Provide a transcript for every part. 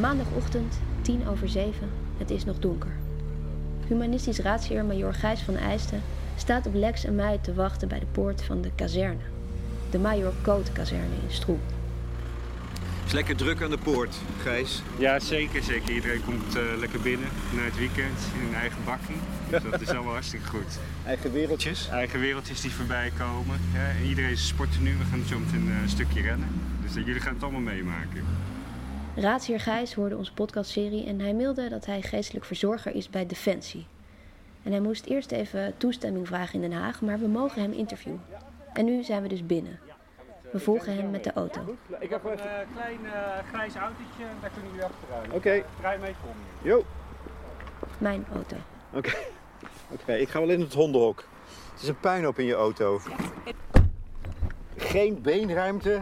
Maandagochtend, tien over zeven. Het is nog donker. Humanistisch raadsheer Major Gijs van Eijsten staat op Lex en mij te wachten bij de poort van de kazerne. De Major Koot kazerne in Stroem. Het is lekker druk aan de poort, Gijs. Ja, zeker, zeker. Iedereen komt eh, lekker binnen na het weekend in een eigen bakkie. Dus dat is allemaal hartstikke goed. Eigen wereldjes. Eigen wereldjes die voorbij komen. Ja, en iedereen sporten nu. We gaan zo meteen eh, een stukje rennen. Dus dat jullie gaan het allemaal meemaken. Raadsheer Gijs hoorde onze podcastserie en hij mailde dat hij geestelijk verzorger is bij Defensie. En hij moest eerst even toestemming vragen in Den Haag, maar we mogen hem interviewen. En nu zijn we dus binnen. We volgen hem met de auto. Ik heb een klein grijs autootje, daar kunnen jullie achteraan. Oké. Draai mee, kom Jo. Mijn auto. Oké. Oké, ik ga wel in het hondenhok. Het is een puinhoop in je auto. Geen beenruimte.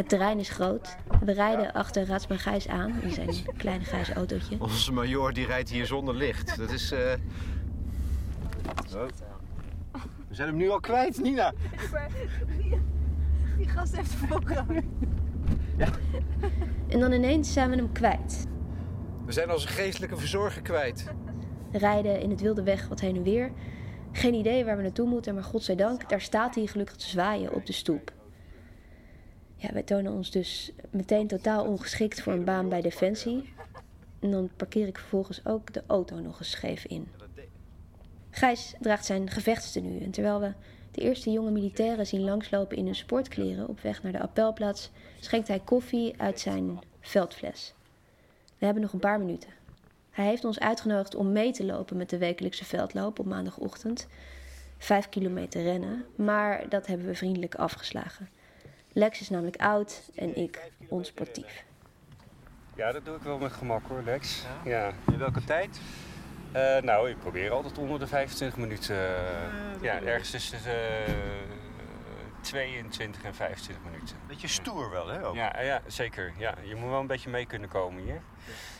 Het terrein is groot. We rijden achter Raadsman Gijs aan in zijn kleine grijze autootje. Onze major die rijdt hier zonder licht. Dat is... eh, We zijn hem nu al kwijt, Nina. Die gast heeft voorgehangen. En dan ineens zijn we hem kwijt. We zijn onze geestelijke verzorger kwijt. Rijden in het wilde weg wat heen en weer. Geen idee waar we naartoe moeten, maar godzijdank, daar staat hij gelukkig te zwaaien op de stoep. Ja, wij tonen ons dus meteen totaal ongeschikt voor een baan bij Defensie. En dan parkeer ik vervolgens ook de auto nog eens scheef in. Gijs draagt zijn gevechtstenue en terwijl we de eerste jonge militairen zien langslopen in hun sportkleren op weg naar de appelplaats, schenkt hij koffie uit zijn veldfles. We hebben nog een paar minuten. Hij heeft ons uitgenodigd om mee te lopen met de wekelijkse veldloop op maandagochtend. Vijf kilometer rennen, maar dat hebben we vriendelijk afgeslagen. Lex is namelijk oud en ik onsportief. Ja, dat doe ik wel met gemak hoor, Lex. Ja. In welke tijd? Eh, nou, ik probeer altijd onder de 25 minuten. eh, ja, ergens tussen de 22 en 25 minuten. Beetje stoer wel, hè? Ook. Ja, ja, zeker. Ja, je moet wel een beetje mee kunnen komen hier.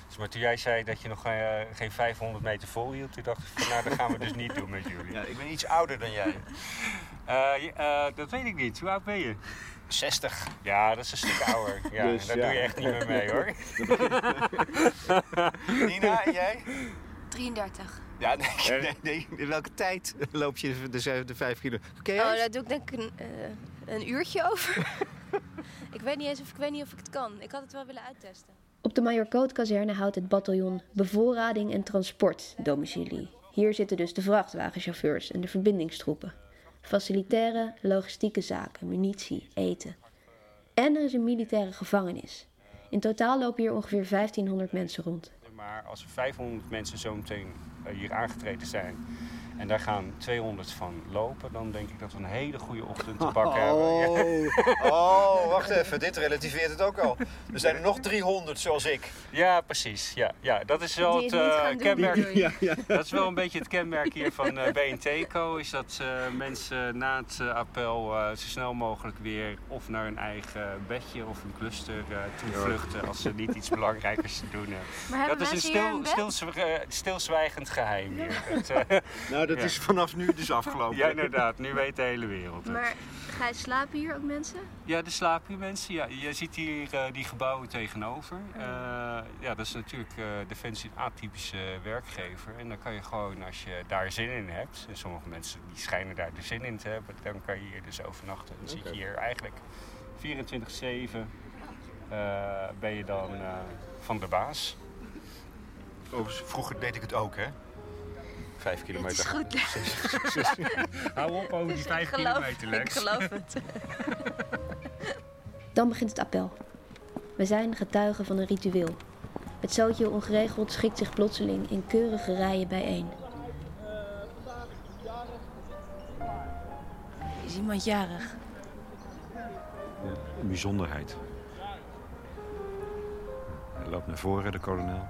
Dus, maar toen jij zei dat je nog eh, geen 500 meter vol hield, toen dacht ik van nou, dat gaan we dus niet doen met jullie. Ja, ik ben iets ouder dan jij. Eh, eh, dat weet ik niet. Hoe oud ben je? 60. Ja, dat is een stuk ouder. Ja, Dus, daar ja. doe je echt niet meer mee hoor. Nina, en jij? 33. Ja, nee, nee, nee. In welke tijd loop je de, de, de vijf kilo? Ken jij Oh, daar doe ik denk ik een, eh, een uurtje over. ik weet niet eens of ik weet niet of ik het kan. Ik had het wel willen uittesten. Op de Major Koot kazerne houdt het bataljon bevoorrading en transport domicilie. Hier zitten dus de vrachtwagenchauffeurs en de verbindingstroepen. Facilitaire, logistieke zaken, munitie, eten. En er is een militaire gevangenis. In totaal lopen hier ongeveer 1500 mensen rond. Maar als er 500 mensen zo meteen eh, hier aangetreden zijn en daar gaan 200 van lopen, dan denk ik dat we een hele goede ochtend te pakken hebben. Ja. Oh, oh, wacht even. Dit relativeert het ook al. Er zijn er nog 300 zoals ik. Ja, precies. Ja, ja, dat is wel het eh, doen, kenmerk. je? ja. Dat is wel een beetje het kenmerk hier van eh BNT-co. Is dat eh, mensen na het eh, appel eh, zo snel mogelijk weer of naar hun eigen bedje of een cluster eh toe vluchten als ze niet iets belangrijkers te doen hebben. Maar hebben Dat is een stil, stilzwijgend geheim hier. Het, eh, Nou, dat Ja. is vanaf nu dus afgelopen. ja, inderdaad. Nu weet de hele wereld het. Maar ga je slapen hier ook mensen? Ja, de slapen hier mensen. Ja, je ziet hier eh, die gebouwen tegenover. Eh, ja, dat is natuurlijk eh, Defensie een atypische werkgever. En dan kan je gewoon, als je daar zin in hebt... en sommige mensen die schijnen daar de zin in te hebben... dan kan je hier dus overnachten. Dan zit je hier eigenlijk 24-7 eh, ben je dan eh, van de baas. Overigens, vroeger deed ik het ook, hè? Vijf Het kilometer. is goed. Hou op over die 5 Ik geloof- kilometer, Ik Lex. geloof het. Dan begint het appel. We zijn getuigen van een ritueel. Het zootje ongeregeld schikt zich plotseling in keurige rijen bijeen. Is iemand jarig? Een bijzonderheid. Hij loopt naar voren, de kolonel.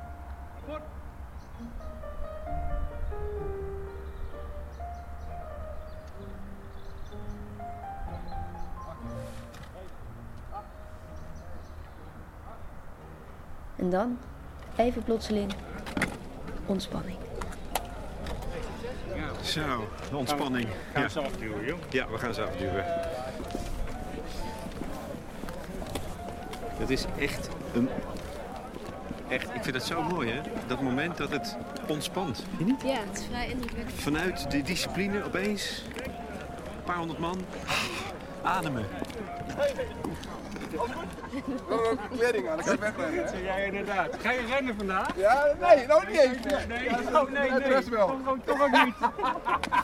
En dan, even plotseling, ontspanning. Zo, de ontspanning. Gaan Ja. we ze afduwen, joh. ja, we gaan ze afduwen. Het is echt een... Echt, ik vind het zo mooi, hè? Dat moment dat het ontspant. Je niet? Ja, het is vrij indrukwekkend. Vanuit de discipline opeens, een paar honderd man, ademen. Kleding aan, dan kan ik wegrennen. Ja, inderdaad. Ga je rennen vandaag? Ja, nee, nou niet eens. Nee, Ja, oh, nee, nee. rest wel. Toch, gewoon- toch ook niet.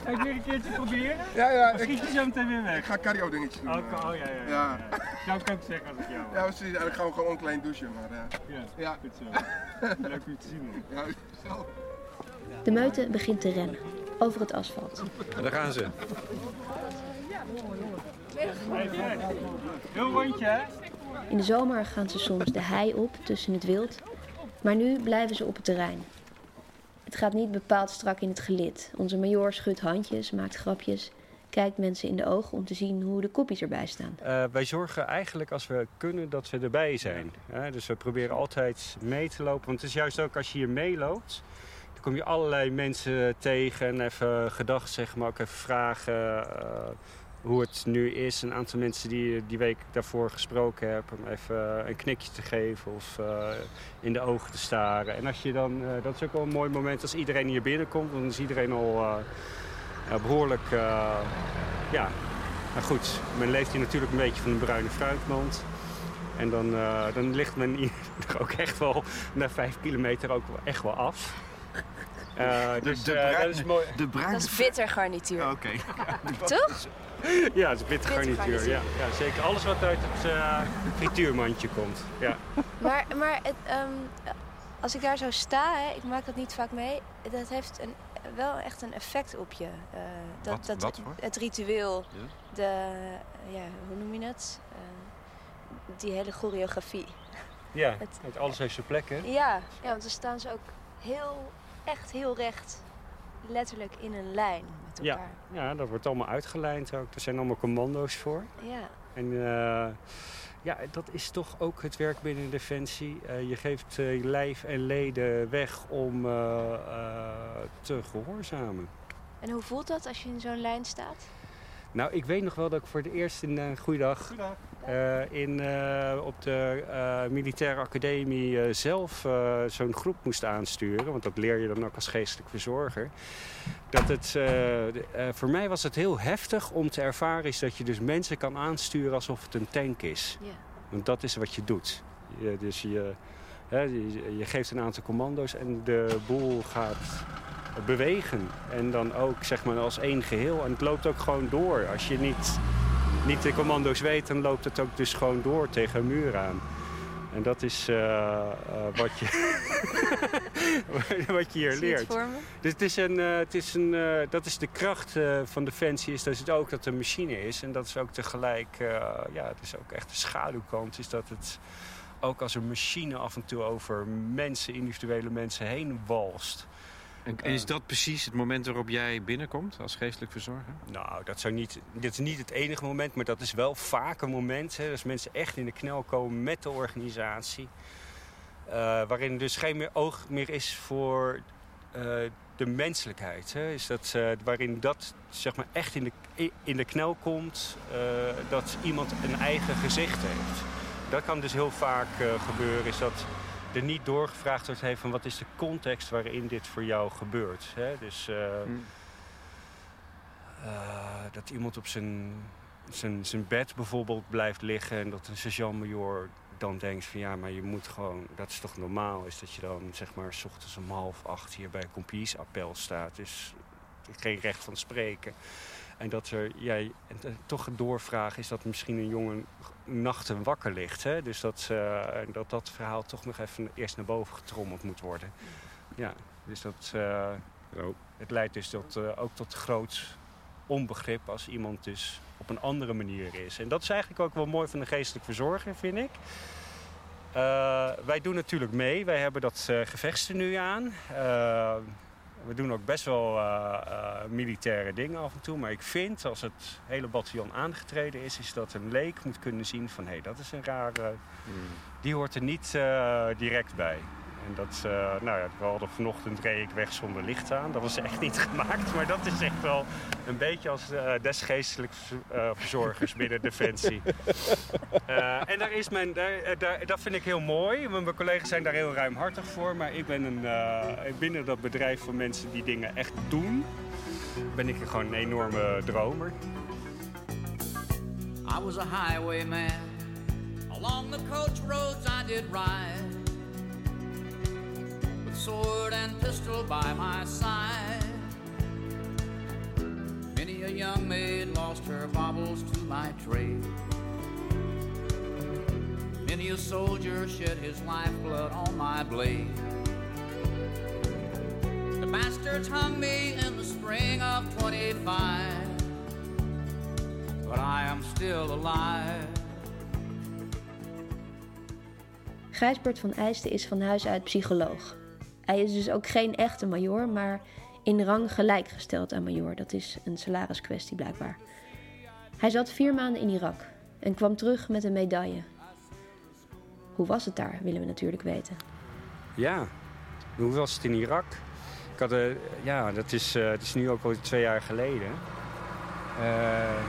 Ga ik weer een keertje proberen? Ja, ja, ik, schiet je zo meteen weer ik weg? ga cardio dingetjes doen. Oh, oh, ja, ja, ja. Ja. Zou ik ook zeggen als ik jou Ja, precies. Eigenlijk gaan we gewoon een klein douchen, maar eh, Ja, ja. goed zo. Leuk om je te zien. ja, zo. De meute begint te rennen over het asfalt. En daar gaan ze. Heel rondje, hè? In de zomer gaan ze soms de hei op tussen het wild, maar nu blijven ze op het terrein. Het gaat niet bepaald strak in het gelid. Onze major schudt handjes, maakt grapjes, kijkt mensen in de ogen om te zien hoe de koppies erbij staan. Eh, wij zorgen eigenlijk als we kunnen dat we erbij zijn. Hè? Dus we proberen altijd mee te lopen. Want het is juist ook als je hier meeloopt, kom je allerlei mensen tegen en even gedacht zeg maar ook even vragen eh, hoe het nu is. Een aantal mensen die die week daarvoor gesproken heb, om even een knikje te geven of eh, in de ogen te staren. En als je dan, eh, dat is ook wel een mooi moment als iedereen hier binnenkomt, dan is iedereen al eh, behoorlijk, eh, ja, maar goed, men leeft hier natuurlijk een beetje van een bruine fruitmand. En dan, dan ligt men hier er ook echt wel na vijf kilometer ook echt wel af. Eh, dus de eh, bruine- dat is mooi. De bruine... Dat is bitter garnituur. Oké. Toch? Ja, het is bitter garnituur. Ja, ja, zeker. Alles wat uit het eh, frituurmandje komt. Ja. Maar, maar het, ehm, als ik daar zo sta, hè, ik maak dat niet vaak mee, dat heeft een, wel echt een effect op je. Eh, dat, Wat- dat, wat voor? Het ritueel, Ja. de, ja, hoe noem je het? Eh, die hele choreografie. ja, Het- het, alles heeft zijn plek, hè? Ja, ja, want dan staan ze ook heel, echt heel recht, letterlijk in een lijn met Ja. elkaar. Ja, dat wordt allemaal uitgelijnd ook. Er zijn allemaal commando's voor. Ja. En eh, ja, dat is toch ook het werk binnen Defensie. Eh, je geeft eh, je lijf en leden weg om eh, eh, te gehoorzamen. En hoe voelt dat als je in zo'n lijn staat? Nou, ik weet nog wel dat ik voor de eerst in uh, Goeiedag eh, in, eh, op de eh, militaire academie eh, zelf eh, zo'n groep moest aansturen. Want dat leer je dan ook als geestelijk verzorger. Dat het, eh, de- eh, voor mij was het heel heftig om te ervaren is dat je dus mensen kan aansturen alsof het een tank is. Want dat is wat je doet. Je, dus je, hè, je, je geeft een aantal commando's en de boel gaat bewegen. En dan ook zeg maar als één geheel. En het loopt ook gewoon door. Als je niet, niet de commando's weet, dan loopt het ook dus gewoon door tegen een muur aan. En dat is eh, eh, wat, je wat je hier je leert. Dus het is een, eh, het is een, dat is de kracht van Defensie, is dat het ook dat een machine is. En dat is ook tegelijk, ja, het is ook echt de schaduwkant, is dat het ook als een machine af en toe over mensen, individuele mensen heen walst. En is dat precies het moment waarop jij binnenkomt als geestelijk verzorger? Nou, dat zou niet, dit is niet het enige moment, maar dat is wel vaak een moment. Hè, als mensen echt in de knel komen met de organisatie. eh, waarin dus geen meer oog meer is voor eh, de menselijkheid. Hè, is dat, eh, waarin dat zeg maar, echt in de, in de knel komt, eh, dat iemand een eigen gezicht heeft. Dat kan dus heel vaak eh, gebeuren, is dat er niet doorgevraagd wordt hey, van wat is de context waarin dit voor jou gebeurt. Hè? Dus eh, Hmm. eh, dat iemand op zijn, zijn, zijn bed bijvoorbeeld blijft liggen en dat een sergeant-major dan denkt van ja, maar je moet gewoon, dat is toch normaal, is dat je dan zeg maar s ochtends om half acht hier bij een compagniesappel staat. Dus geen recht van spreken. En dat er, jij eh, toch een doorvraag is dat misschien een jongen nachten wakker ligt. Hè? Dus dat, eh, dat dat verhaal toch nog even eerst naar boven getrommeld moet worden. Ja, dus dat, eh, het leidt dus tot, ook tot groot onbegrip als iemand dus op een andere manier is. En dat is eigenlijk ook wel mooi van de geestelijk verzorger, vind ik. Wij doen natuurlijk mee. Wij hebben dat uh, gevechtstenu aan. Uh, we doen ook best wel uh, militaire dingen af en toe. Maar ik vind, als het hele bataljon aangetreden is... is dat een leek moet kunnen zien van... hé, hey, dat is een rare... Hmm. Die hoort er niet uh, direct bij. En dat, uh, nou ja, we hadden vanochtend reed ik weg zonder licht aan. Dat was echt niet gemaakt, maar dat is echt wel een beetje als uh, desgeestelijk uh, verzorgers binnen Defensie. en daar is mijn, daar, daar, dat vind ik heel mooi. Mijn collega's zijn daar heel ruimhartig voor. Maar ik ben een, binnen dat bedrijf van mensen die dingen echt doen, ben ik gewoon een enorme dromer. I was a highwayman. Along the coach roads I did ride. Sword and pistol by my side. Many a young maid lost her baubles to my trade. Many a soldier shed his lifeblood on my blade. The bastards hung me in the spring of 25. But I am still alive. Gijsbert van Eijsten is van huis uit psycholoog. Hij is dus ook geen echte major, maar in rang gelijkgesteld aan major. Dat is een salariskwestie blijkbaar. Hij zat vier maanden in Irak en kwam terug met een medaille. Hoe was het daar, willen we natuurlijk weten. Ja, hoe was het in Irak? Ik had, uh, ja, dat is, uh, is nu ook al twee jaar geleden. Uh,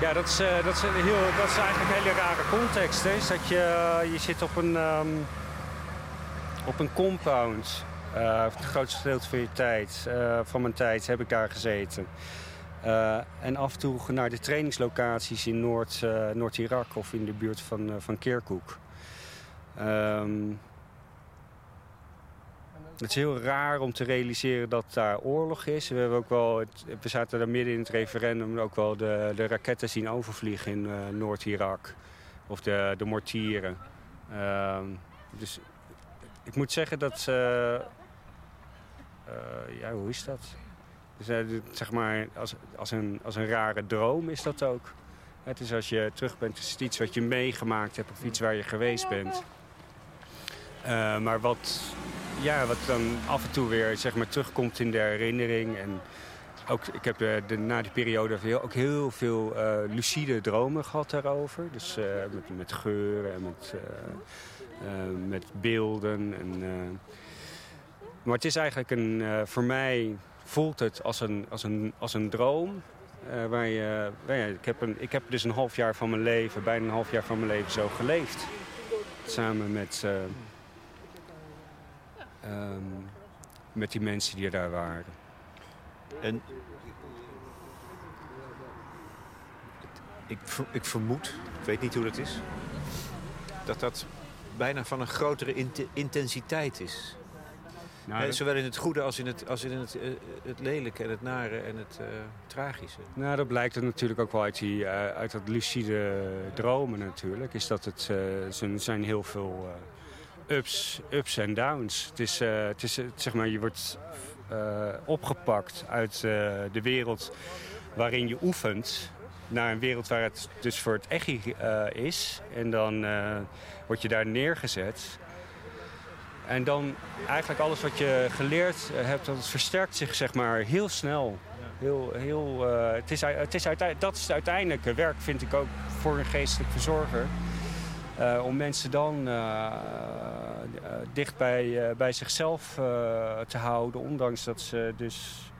ja, dat is, dat, is heel, dat is eigenlijk een hele rare context. Hè? Dat je, je zit op een, um, op een compound. Uh, het grootste gedeelte van je tijd, van mijn tijd, heb ik daar gezeten. en af en toe naar de trainingslocaties in Noord, Noord-Irak of in de buurt van, van Kirkuk. Um, het is heel raar om te realiseren dat daar oorlog is. We, hebben ook wel we zaten daar midden in het referendum ook wel de, de raketten zien overvliegen in Noord-Irak. Of de, de mortieren. Uh, dus ik moet zeggen dat... Uh, ja, hoe is dat? Dus, zeg maar, als, als, een, als een rare droom is dat ook. Het is als je terug bent, is iets wat je meegemaakt hebt of iets waar je geweest bent. maar wat ja, wat dan af en toe weer zeg maar, terugkomt in de herinnering. En ook, ik heb de, na die periode heel, ook heel veel lucide dromen gehad daarover. Dus met, met geuren en met, met beelden. En, maar het is eigenlijk een, voor mij voelt het als een, als een, als een droom. waar je, waar je, ik, heb een, ik heb dus een half jaar van mijn leven, bijna een half jaar van mijn leven zo geleefd. Samen met Um, met die mensen die daar waren. En ik, ik vermoed, ik weet niet hoe dat is, dat dat bijna van een grotere intensiteit is. Nou, zowel in het goede als in het, als in het, uh, het lelijke en het nare en het uh, tragische. Nou, dat blijkt er natuurlijk ook wel uit, die, uh, uit dat lucide dromen natuurlijk. Is dat het, er zijn heel veel ups, ups en downs. Het is, het is zeg maar, je wordt opgepakt uit de wereld waarin je oefent naar een wereld waar het dus voor het echt is. En dan word je daar neergezet. En dan eigenlijk alles wat je geleerd hebt, dat versterkt zich zeg maar heel snel. Heel, heel, het is, het is dat is het uiteindelijke werk, vind ik ook, voor een geestelijk verzorger. Om mensen dan dicht bij, bij zichzelf te houden. Ondanks dat ze dus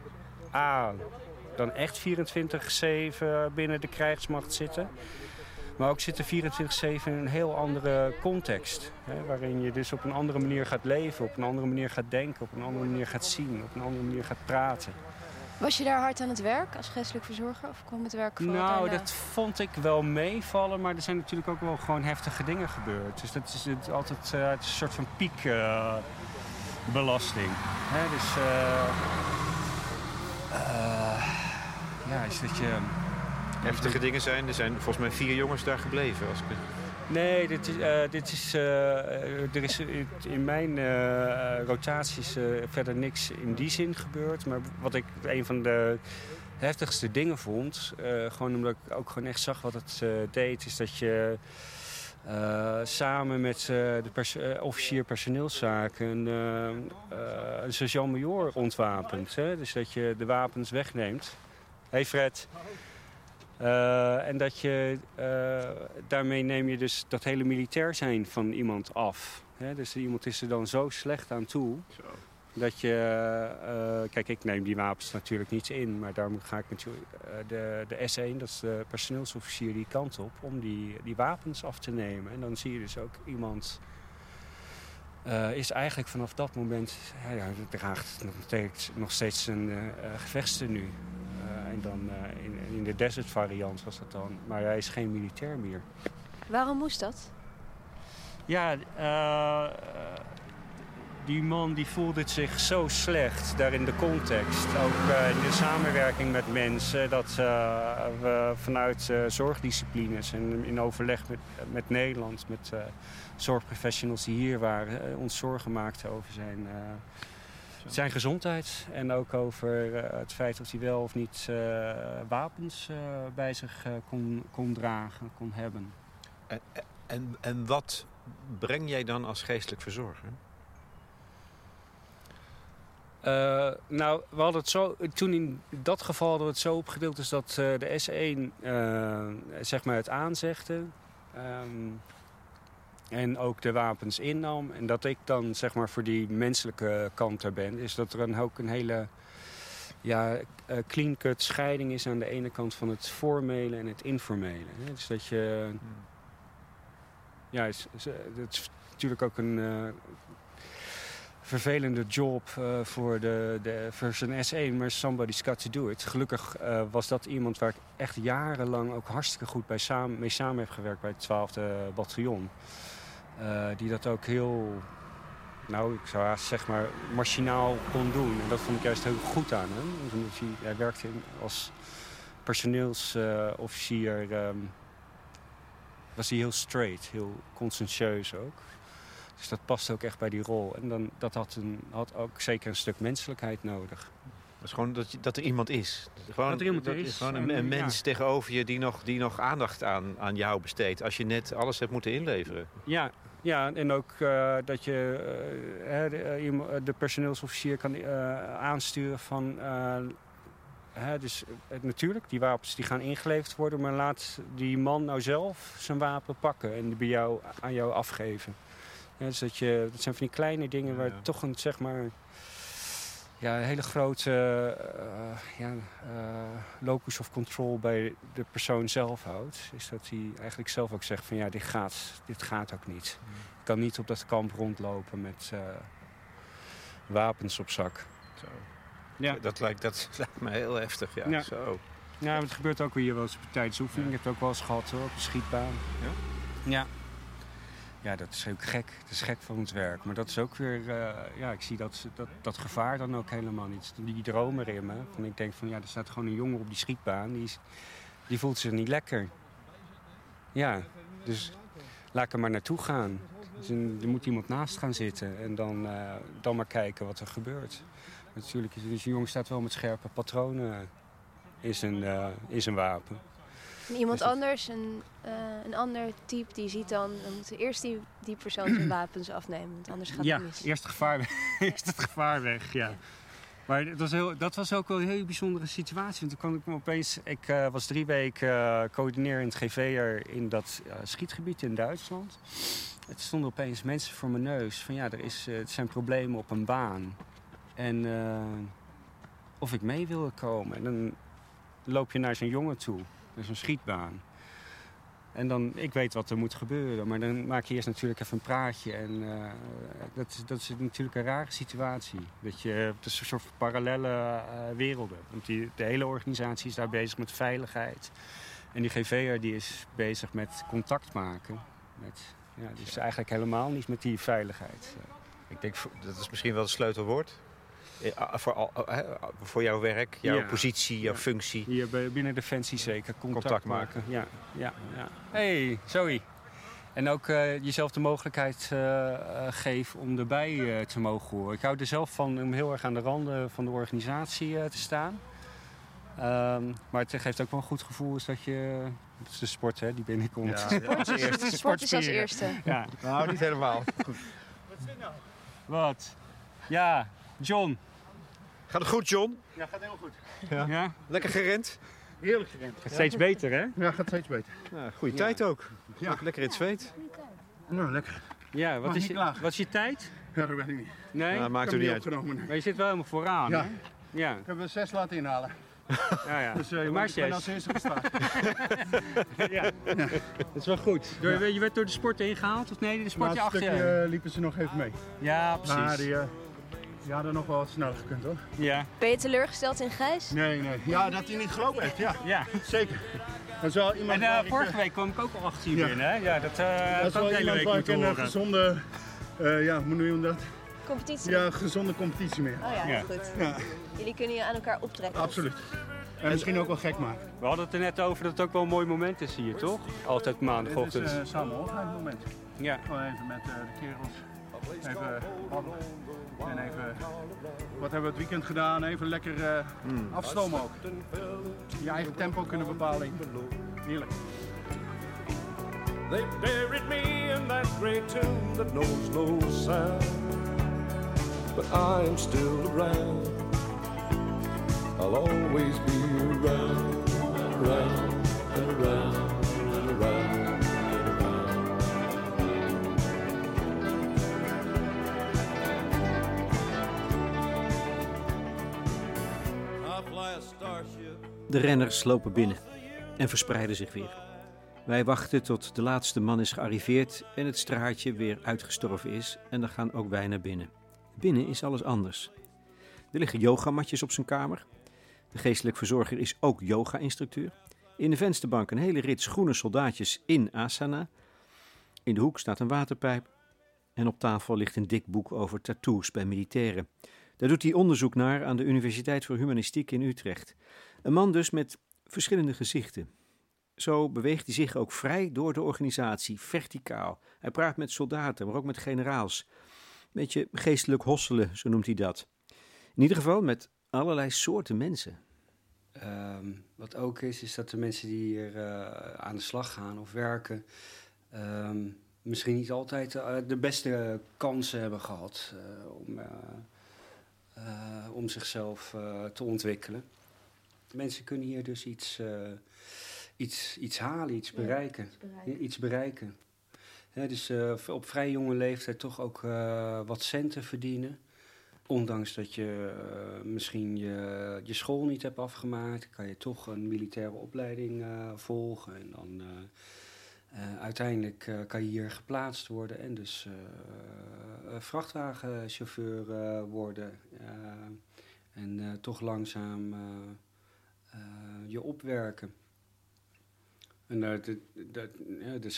A, dan echt 24-7 binnen de krijgsmacht zitten. Maar ook zitten 24-7 in een heel andere context. Hè, waarin je dus op een andere manier gaat leven, op een andere manier gaat denken, op een andere manier gaat zien, op een andere manier gaat praten. Was je daar hard aan het werk als geestelijk verzorger? Of kwam het werk vooral Nou, dat vond ik wel meevallen. Maar er zijn natuurlijk ook wel gewoon heftige dingen gebeurd. Dus dat is het, altijd uh, het is een soort van piekbelasting. Uh, dus... Uh, ja, is dat je... Heftige dingen zijn. Er zijn volgens mij vier jongens daar gebleven. Als ik Nee, dit is, uh, dit is, uh, er is in mijn uh, rotaties verder niks in die zin gebeurd. Maar wat ik een van de heftigste dingen vond, gewoon omdat ik ook gewoon echt zag wat het deed, is dat je samen met de pers officier personeelszaken een sergeant-major ontwapent. Hè? Dus dat je de wapens wegneemt. Hey Fred. Uh, en dat je, uh, daarmee neem je dus dat hele militair zijn van iemand af. Hè? Dus iemand is er dan zo slecht aan toe. Dat je, eh, kijk, ik neem die wapens natuurlijk niet in, maar daarom ga ik natuurlijk eh, de, de S1, dat is de personeelsofficier, die kant op om die, die wapens af te nemen. En dan zie je dus ook iemand eh, is eigenlijk vanaf dat moment, ja, ja draagt nog steeds, nog steeds een uh, gevechtstenu. En dan in, in, de desert variant was dat dan, maar hij is geen militair meer. Waarom moest dat? Ja, die man die voelde zich zo slecht daar in de context. Ook uh, in de samenwerking met mensen. Dat we vanuit zorgdisciplines en in overleg met, met Nederland, met zorgprofessionals die hier waren, ons zorgen maakten over zijn, zijn gezondheid. En ook over het feit of hij wel of niet wapens bij zich kon, kon dragen, kon hebben. En, en, en wat breng jij dan als geestelijk verzorger? Uh, nou, we hadden het zo, toen in dat geval hadden we het zo opgedeeld is dat uh, de S1 uh, zeg maar het aanzegde. Um, en ook de wapens innam. En dat ik dan zeg maar voor die menselijke kant er ben. Is dat er een, ook een hele ja, clean-cut scheiding is aan de ene kant van het formele en het informele. Dus dat je... Ja, het is, het is natuurlijk ook een vervelende job voor, de, de, voor zijn S1, maar somebody's got to do it. Gelukkig was dat iemand waar ik echt jarenlang ook hartstikke goed bij samen, mee samen heb gewerkt bij het 12e bataljon. Uh, die dat ook heel, nou ik zou haast zeg maar, machinaal kon doen. En dat vond ik juist heel goed aan hem. hij, hij werkte als personeelsofficier, um, was hij heel straight, heel conscientieus ook. Dus dat past ook echt bij die rol. En dan, dat had, een, had ook zeker een stuk menselijkheid nodig. Dat is gewoon dat, je, dat er iemand is. Gewoon, dat er iemand is. Gewoon een, een mens tegenover je die nog, die nog aandacht aan, aan jou besteedt. Als je net alles hebt moeten inleveren. Ja, ja en ook uh, dat je uh, de, de, personeelsofficier kan uh, aansturen van... dus natuurlijk, die wapens die gaan ingeleverd worden... maar laat die man nou zelf zijn wapen pakken en die bij jou, aan jou afgeven. Ja, dus dat, je, dat zijn van die kleine dingen waar toch een, zeg maar, ja, een hele grote uh, ja, uh, locus of control bij de persoon zelf houdt. Is dat hij eigenlijk zelf ook zegt van ja, dit gaat, dit gaat ook niet. Mm. Ik kan niet op dat kamp rondlopen met uh, wapens op zak. Zo. Ja. Dat, lijkt, dat lijkt me heel heftig, ja. ja. Zo. Ja, het gebeurt ook weer wel eens tijdens oefening. Ik heb het ook wel eens gehad hoor, op de schietbaan. Ja? Ja, ja, dat is ook gek. Dat is gek van ons werk. Maar dat is ook weer, uh, ja, ik zie dat, dat, dat gevaar dan ook helemaal niet. Die dromen in me. Van ik denk van, ja, er staat gewoon een jongen op die schietbaan. Die, is, die voelt zich niet lekker. Ja, dus laat ik er maar naartoe gaan. Dus er moet iemand naast gaan zitten en dan, uh, dan maar kijken wat er gebeurt. Natuurlijk, dus een jongen staat wel met scherpe patronen in zijn, uh, in zijn wapen. En iemand anders, een, uh, een ander type, die ziet dan... dan moet eerst die, die persoon zijn wapens afnemen, want anders gaat ja, het mis. Ja, eerst, het gevaar weg, eerst het gevaar weg, ja. Maar dat was, heel, dat was ook wel een hele bijzondere situatie. Want toen kwam ik me opeens... Ik uh, was drie weken uh, coördinerend GV'er in dat schietgebied in Duitsland. Het stonden opeens mensen voor mijn neus. Van ja, er, is, er zijn problemen op een baan. En of ik mee wilde komen. En dan loop je naar zo'n jongen toe. Dus een schietbaan. En dan, ik weet wat er moet gebeuren, maar dan maak je eerst natuurlijk even een praatje. En uh, dat, dat is natuurlijk een rare situatie. Dat je, het is een soort parallele uh, werelden. Want die, de hele organisatie is daar bezig met veiligheid. En die GVR die is bezig met contact maken. Met, ja, dus eigenlijk helemaal niet met die veiligheid. Ik denk, dat is misschien wel het sleutelwoord. Eh, ah, voor, eh, voor jouw werk, jouw positie, jouw functie. Hier binnen Defensie zeker. Contact, maken. Ja, ja, ja. hey, sorry. En ook uh, jezelf de mogelijkheid uh, geven om erbij uh, te mogen horen. Ik hou er zelf van om heel erg aan de randen van de organisatie te staan. Um, maar het geeft ook wel een goed gevoel is dat je... Het is de sport hè, die binnenkomt. Ja, ja. Sport, is, sport is als eerste. Ja. Nou, niet helemaal. Goed. Wat is dit nou? Wat? Ja, John. Gaat het goed, John? Ja, gaat heel goed. Ja. ja. Lekker gerend? Heerlijk gerend. Gaat steeds beter, hè? Ja, gaat steeds beter. Ja, goede tijd ook. Ja. Lekker in het zweet. Nou, lekker. Ja, wat is, je, wat is je tijd? Ja, dat weet ik niet. Nee? Nou, maakt ik er heb niet uit. opgenomen. Maar je zit wel helemaal vooraan, Ja. hè? Ja. Ik heb er zes laten inhalen. Ja, ja. Dus uh, je maar moet ben als eerste gestart. ja. Dat is wel goed. Door, Je werd door de sport ingehaald of nee? De Maar sport het je achter stukje je? eh, liepen ze nog even mee. Ja, precies. Maar die, die hadden nog wel wat sneller gekund hoor. Ja. Ben je teleurgesteld in Gijs? Nee, nee. Ja, dat hij niet gelopen heeft, ja. ja. Zeker. Dat is wel iemand En eh, ik, vorige eh, week kwam ik ook al achter je Ja. binnen, hè? Ja, dat eh dat is wel iemand week waar ik een horen. gezonde, eh, ja, hoe noem je dat? Competitie? Ja, gezonde competitie meer. Oh ja, Ja. goed. Ja, Jullie kunnen je aan elkaar optrekken. absoluut. En misschien ook wel gek maken. We hadden het er net over dat het ook wel een mooi moment is hier, toch? Altijd Dit maandagochtend. is uh, samen moment. Ja. Gewoon even met eh, de kerels. Even. En even, wat hebben we het weekend gedaan? Even lekker eh, afstomen ook. Je eigen tempo kunnen bepalen. Heerlijk. They buried me in that great tomb that knows no sound. But I am still around. I'll always be around, around, and around, De renners lopen binnen en verspreiden zich weer. Wij wachten tot de laatste man is gearriveerd en het straatje weer uitgestorven is en dan gaan ook wij naar binnen. Binnen is alles anders. Er liggen yogamatjes op zijn kamer. De geestelijk verzorger is ook yoga-instructeur. In de vensterbank een hele rits groene soldaatjes in asana. In de hoek staat een waterpijp. En op tafel ligt een dik boek over tattoos bij militairen. Daar doet hij onderzoek naar aan de Universiteit voor Humanistiek in Utrecht. Een man dus met verschillende gezichten. Zo beweegt hij zich ook vrij door de organisatie, verticaal. Hij praat met soldaten, maar ook met generaals. Beetje geestelijk hosselen, zo noemt hij dat. In ieder geval met allerlei soorten mensen. Ehm, wat ook is, is dat de mensen die hier eh, aan de slag gaan of werken, ehm, misschien niet altijd eh, de beste kansen hebben gehad eh, om, om zichzelf eh, te ontwikkelen. Mensen kunnen hier dus iets, eh, iets, iets halen, iets bereiken. Ja, iets bereiken. Dus eh, op vrij jonge leeftijd toch ook eh, wat centen verdienen. Ondanks dat je eh, misschien je, je school niet hebt afgemaakt, kan je toch een militaire opleiding eh, volgen. En dan eh, eh, uiteindelijk eh, kan je hier geplaatst worden en dus eh, vrachtwagenchauffeur worden. En toch langzaam je opwerken. En de, de, de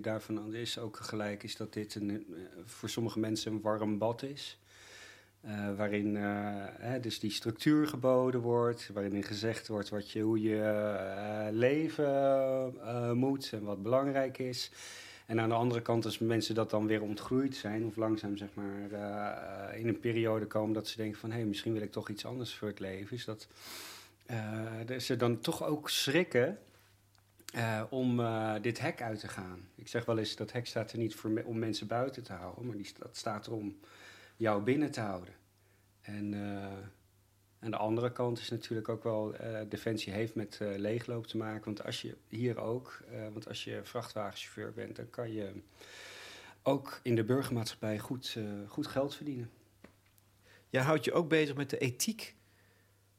daarvan is ook gelijk is dat dit een, voor sommige mensen een warm bad is. Eh, waarin eh, hè, dus die structuur geboden wordt, waarin gezegd wordt wat je, hoe je eh, leven moet en wat belangrijk is. En aan de andere kant, als mensen dat dan weer ontgroeid zijn, of langzaam zeg maar in een periode komen dat ze denken van hé, hey, misschien wil ik toch iets anders voor het leven, is dat ze dan toch ook schrikken om dit hek uit te gaan. Ik zeg wel eens, dat hek staat er niet voor om mensen buiten te houden, maar die, dat staat er om jou binnen te houden. En eh, aan de andere kant is natuurlijk ook wel, eh, Defensie heeft met eh, leegloop te maken. Want als je hier ook, want als je vrachtwagenchauffeur bent, dan kan je ook in de burgermaatschappij goed, goed geld verdienen. Jij houdt je ook bezig met de ethiek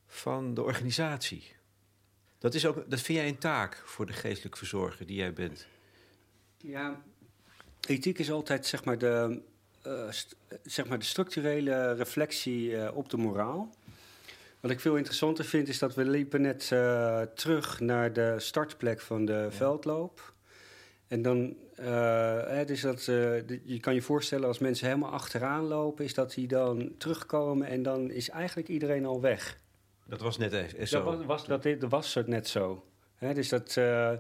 van de organisatie. Dat, is ook, dat vind jij een taak voor de geestelijk verzorger die jij bent. Ja, ethiek is altijd zeg maar de, zeg maar de structurele reflectie eh, op de moraal. Wat ik veel interessanter vind is dat we liepen net eh, terug naar de startplek van de veldloop. En dan, eh, hè, dus dat, eh, je kan je voorstellen als mensen helemaal achteraan lopen, is dat die dan terugkomen en dan is eigenlijk iedereen al weg. Dat was net even zo. Dat was, was, dat, dat was het net zo. Hè, dus dat, eh,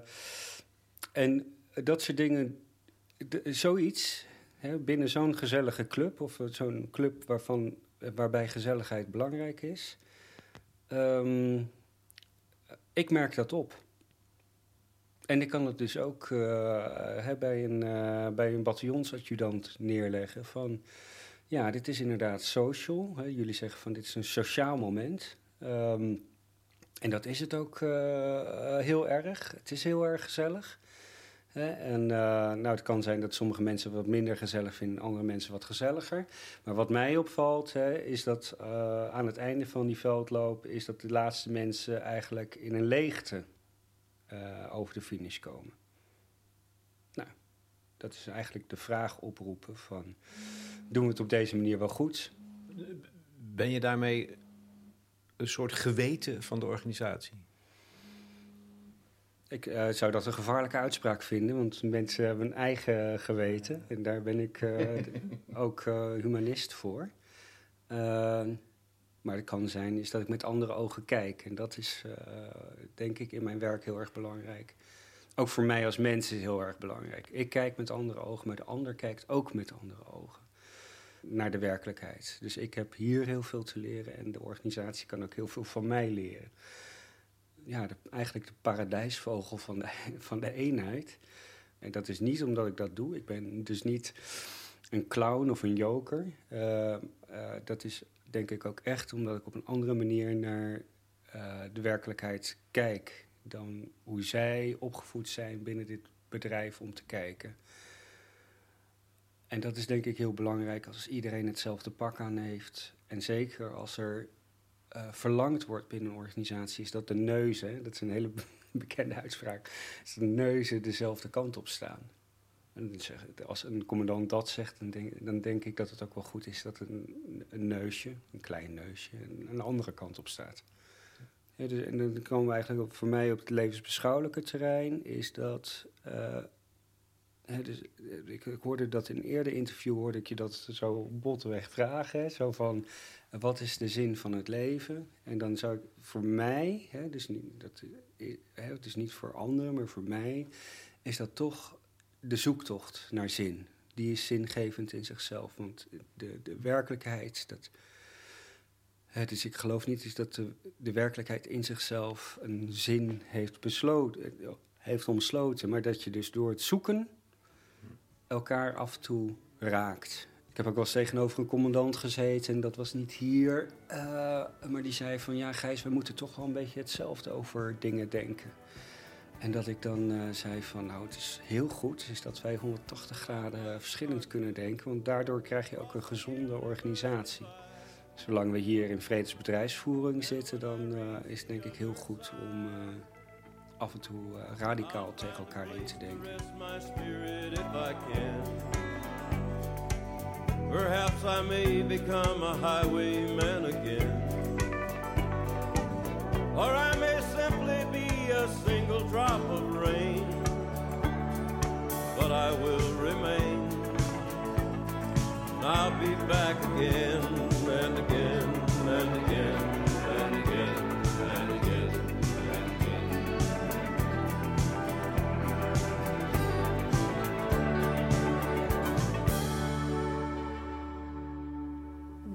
en dat soort dingen, zoiets, binnen zo'n gezellige club, of zo'n club waarvan, waarbij gezelligheid belangrijk is, ehm, ik merk dat op. En ik kan het dus ook eh, hè, bij een, eh, bij een bataljonsadjudant neerleggen van... Ja, dit is inderdaad social. Hè. Jullie zeggen van dit is een sociaal moment. Ehm, en dat is het ook eh, eh, heel erg. Het is heel erg gezellig. En uh, nou, het kan zijn dat sommige mensen wat minder gezellig vinden, andere mensen wat gezelliger. Maar wat mij opvalt, is dat uh, aan het einde van die veldloop, is dat de laatste mensen eigenlijk in een leegte uh, over de finish komen. Nou, dat is eigenlijk de vraag oproepen van, doen we het op deze manier wel goed? Ben je daarmee een soort geweten van de organisatie? Ik uh, zou dat een gevaarlijke uitspraak vinden, want mensen hebben een eigen geweten. En daar ben ik uh, ook uh, humanist voor. maar het kan zijn is dat ik met andere ogen kijk. En dat is denk ik in mijn werk heel erg belangrijk. Ook voor mij als mens is heel erg belangrijk. Ik kijk met andere ogen, maar de ander kijkt ook met andere ogen naar de werkelijkheid. Dus ik heb hier heel veel te leren en de organisatie kan ook heel veel van mij leren ja, eigenlijk de paradijsvogel van de, van de eenheid. En dat is niet omdat ik dat doe. Ik ben dus niet een clown of een joker. Uh, uh, dat is denk ik ook echt omdat ik op een andere manier naar uh, de werkelijkheid kijk dan hoe zij opgevoed zijn binnen dit bedrijf om te kijken. En dat is denk ik heel belangrijk als iedereen hetzelfde pak aan heeft. En zeker als er uh, verlangd wordt binnen een organisatie, is dat de neuzen, dat is een hele bekende uitspraak, dat de neuzen dezelfde kant op staan. En als een commandant dat zegt, dan denk, ik dat het ook wel goed is dat een, een neusje, een klein neusje, een, een andere kant op staat. Dus, en dan komen we eigenlijk op, voor mij op het levensbeschouwelijke terrein, is dat. Uh, dus, ik, ik, hoorde dat in een eerder interview hoorde ik je dat zo botweg vragen. Hè, zo van wat is de zin van het leven? En dan zou ik voor mij, hè, dus niet, dat, hè, het is niet voor anderen, maar voor mij, is dat toch de zoektocht naar zin. Die is zingevend in zichzelf. Want de, de werkelijkheid, dat, hè, dus ik geloof niet is dat de, de werkelijkheid in zichzelf een zin heeft besloten, heeft omsloten, maar dat je dus door het zoeken elkaar af en toe raakt. Ik heb ook wel eens tegenover een commandant gezeten en dat was niet hier. Uh, maar die zei van ja Gijs, we moeten toch wel een beetje hetzelfde over dingen denken. En dat ik dan uh, zei van nou het is heel goed is dat wij 180 graden verschillend kunnen denken. Want daardoor krijg je ook een gezonde organisatie. Zolang we hier in vredesbedrijfsvoering zitten dan uh, is het denk ik heel goed om af en toe eh, radicaal tegen elkaar in te denken. Perhaps I may become a highwayman again. Or I may simply be a single drop of rain. But I will remain. I'll be back again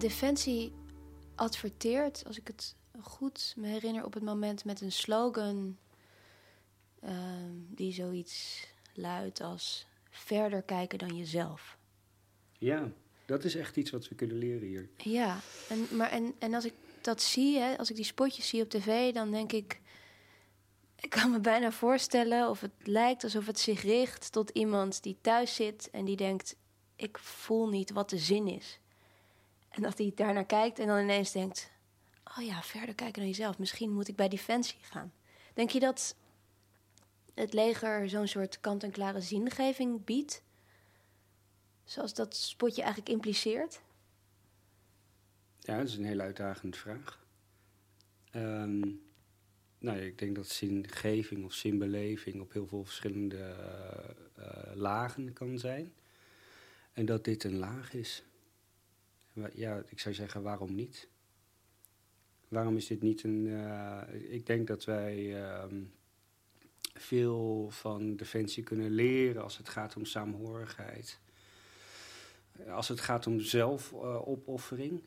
Defensie adverteert, als ik het goed me herinner, op het moment met een slogan uh, die zoiets luidt als verder kijken dan jezelf. Ja, dat is echt iets wat we kunnen leren hier. Ja, en, maar en, en als ik dat zie, hè, als ik die spotjes zie op tv, dan denk ik. Ik kan me bijna voorstellen of het lijkt alsof het zich richt tot iemand die thuis zit en die denkt: ik voel niet wat de zin is. En dat hij daarnaar kijkt en dan ineens denkt: Oh ja, verder kijken dan jezelf. Misschien moet ik bij Defensie gaan. Denk je dat het leger zo'n soort kant-en-klare zingeving biedt? Zoals dat spotje eigenlijk impliceert? Ja, dat is een hele uitdagende vraag. Um, nou, ik denk dat zingeving of zinbeleving op heel veel verschillende uh, lagen kan zijn. En dat dit een laag is. Ja, ik zou zeggen, waarom niet? Waarom is dit niet een. Uh, ik denk dat wij uh, veel van Defensie kunnen leren als het gaat om saamhorigheid. Als het gaat om zelfopoffering.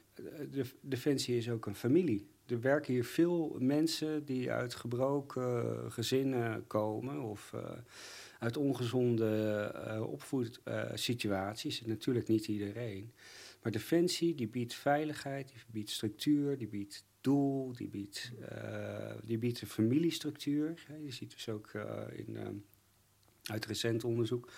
De, Defensie is ook een familie. Er werken hier veel mensen die uit gebroken gezinnen komen of uh, uit ongezonde uh, opvoedsituaties. Natuurlijk niet iedereen. Maar Defensie die biedt veiligheid, die biedt structuur, die biedt doel, die biedt, uh, die biedt een familiestructuur. Je ziet dus ook uh, in, uh, uit recent onderzoek,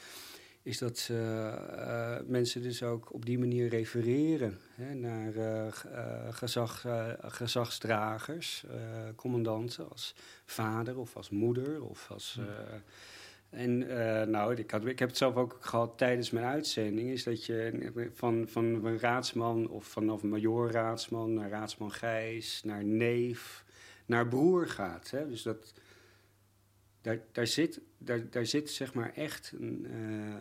is dat uh, mensen dus ook op die manier refereren hè, naar uh, gezag, gezagsdragers, commandanten als vader of als moeder of als. En nou, ik, had, ik heb het zelf ook gehad tijdens mijn uitzending, is dat je van, van een raadsman of vanaf major raadsman naar raadsman Gijs, naar neef, naar broer gaat. Hè? Dus dat, daar, daar, zit, daar, daar zit zeg maar echt een, uh,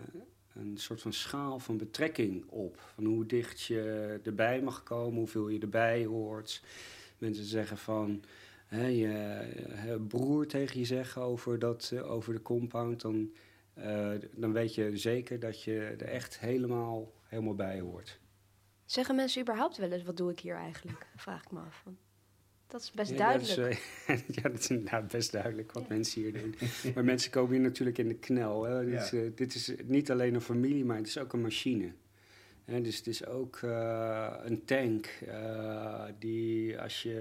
een soort van schaal van betrekking op. Van hoe dicht je erbij mag komen, hoeveel je erbij hoort. Mensen zeggen van hè, je broer tegen je zeggen over, dat, uh, over de compound, dan, uh, dan weet je zeker dat je er echt helemaal, helemaal bij hoort. Zeggen mensen überhaupt wel eens, wat doe ik hier eigenlijk? Vraag ik me af. Dat is best duidelijk. Dat is, uh, ja, dat is inderdaad best duidelijk wat mensen hier doen. maar mensen komen hier natuurlijk in de knel. Hè. Dit, is, uh, dit, is, niet alleen een familie, maar het is ook een machine. Dus het is ook uh, een tank die als, je,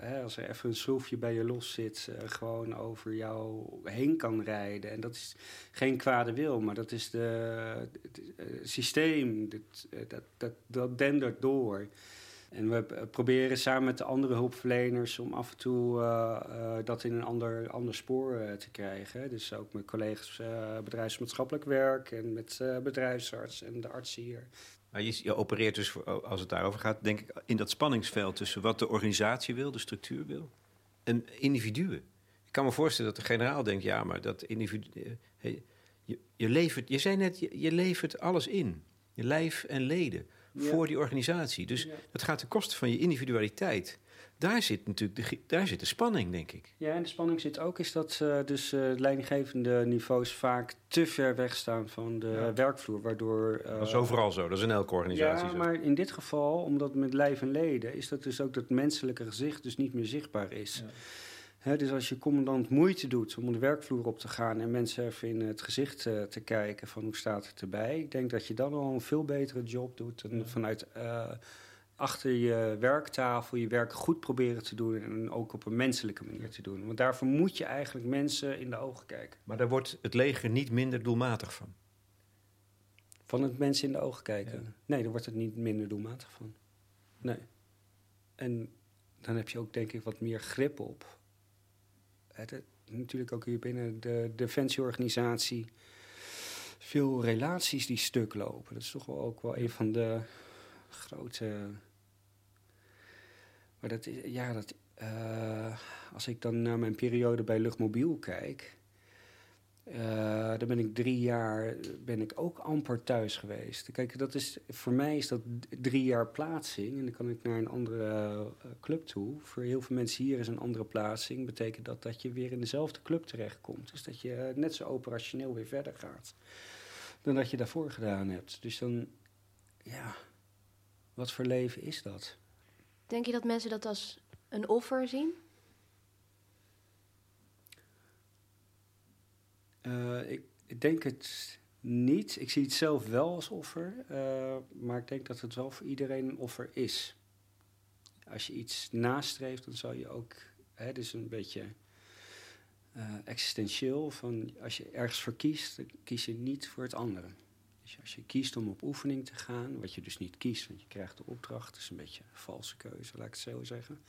hè, als er even een schroefje bij je los zit, gewoon over jou heen kan rijden. En dat is geen kwade wil, maar dat is de, het systeem, dat, dat, dat, dat dendert door. En we proberen samen met de andere hulpverleners om af en toe uh, uh, dat in een ander, ander spoor uh, te krijgen. Dus ook met collega's bedrijfsmaatschappelijk werk en met bedrijfsarts en de arts hier. Maar je, je, opereert dus, als het daarover gaat, denk ik in dat spanningsveld tussen wat de organisatie wil, de structuur wil, en individuen. Ik kan me voorstellen dat de generaal denkt, ja, maar dat individu... Je, je, levert, je zei net, je, je levert alles in. Je lijf en leden voor die organisatie. Dus dat gaat ten koste van je individualiteit. Daar zit natuurlijk de, daar zit de spanning, denk ik. Ja, en de spanning zit ook is dat uh, dus uh, leidinggevende niveaus vaak te ver weg staan van de ja. werkvloer, waardoor... Uh, dat is overal zo, dat is in elke organisatie ja, zo. maar in dit geval, omdat met lijf en leden, is dat dus ook dat menselijke gezicht dus niet meer zichtbaar is. Ja. He, dus als je commandant moeite doet om de werkvloer op te gaan en mensen even in het gezicht uh, te kijken van hoe staat het erbij, ik denk dat je dan al een veel betere job doet dan ja. vanuit uh, achter je werktafel je werk goed proberen te doen en ook op een menselijke manier te doen. Want daarvoor moet je eigenlijk mensen in de ogen kijken. Maar daar wordt het leger niet minder doelmatig van? Van het mensen in de ogen kijken? Ja. Nee, daar wordt het niet minder doelmatig van. Nee. En dan heb je ook denk ik wat meer grip op het, natuurlijk ook hier binnen de defensieorganisatie veel relaties die stuk lopen. Dat is toch wel ook wel een van de grote. Maar dat is, ja, dat, uh, als ik dan naar mijn periode bij Luchtmobiel kijk. Uh, daar ben ik drie jaar ben ik ook amper thuis geweest. Kijk, dat is, voor mij is dat drie jaar plaatsing. En dan kan ik naar een andere uh, club toe. Voor heel veel mensen hier is een andere plaatsing. Betekent dat dat je weer in dezelfde club terechtkomt. Dus dat je net zo operationeel weer verder gaat. Dan dat je daarvoor gedaan hebt. Dus dan, ja, wat voor leven is dat? Denk je dat mensen dat als een offer zien? Uh, ik, denk het niet. Ik zie het zelf wel als offer. Uh, maar ik denk dat het wel voor iedereen een offer is. Als je iets nastreeft, dan zal je ook... Hè, dus een beetje uh, existentieel. Van als je ergens voor kiest, dan kies je niet voor het andere. Dus als je kiest om op oefening te gaan, wat je dus niet kiest, want je krijgt de opdracht, is een beetje een valse keuze, laat ik het zo zeggen.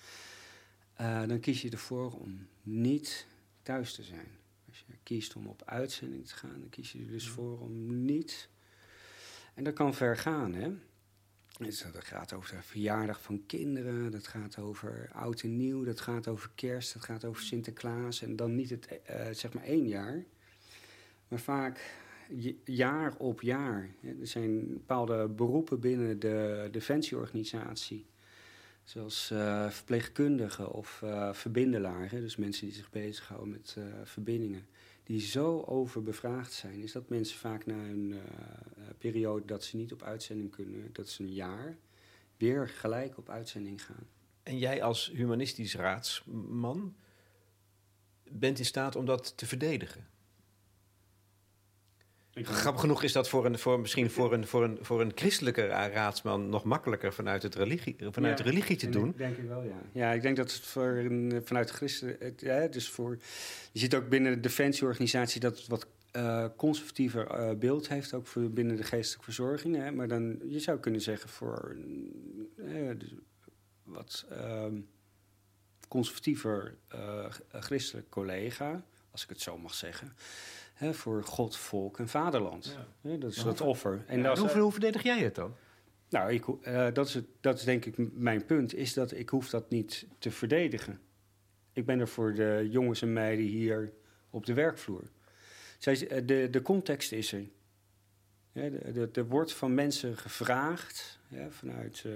dan kies je ervoor om niet thuis te zijn. Als je kiest om op uitzending te gaan, dan kies je er dus voor om niet. En dat kan ver gaan, hè? Dus dat gaat over de verjaardag van kinderen, dat gaat over oud en nieuw, dat gaat over kerst, dat gaat over Sinterklaas. En dan niet het, uh, zeg maar één jaar, maar vaak jaar op jaar. Er zijn bepaalde beroepen binnen de defensieorganisatie Zoals uh, verpleegkundigen of uh, verbindelaar, hè, dus mensen die zich bezighouden met uh, verbindingen, die zo overbevraagd zijn, is dat mensen vaak na een periode dat ze niet op uitzending kunnen, dat is een jaar, weer gelijk op uitzending gaan. En jij als humanistisch raadsman bent in staat om dat te verdedigen? Grappig genoeg is dat voor een, voor, misschien voor een, voor, een, voor een christelijke raadsman nog makkelijker vanuit, het religie, vanuit ja, de religie te doen. Denk ik wel, ja. Ja, ik denk dat het voor een, vanuit de christen. Ja, dus voor, je ziet ook binnen de defensieorganisatie dat het wat uh, conservatiever uh, beeld heeft, ook voor binnen de geestelijke verzorging. Hè? Maar dan, je zou kunnen zeggen voor uh, wat ehm, conservatiever christelijk collega, als ik het zo mag zeggen, hè, voor God, volk en vaderland. Ja. Hè, dat is het offer. En ja, hoe, hoe verdedig jij het dan? Nou, ik, dat, is het, dat is denk ik mijn punt, is dat ik hoef dat niet te verdedigen. Ik ben er voor de jongens en meiden hier op de werkvloer. Zij, eh, de, de context is er. er wordt van mensen gevraagd vanuit uh,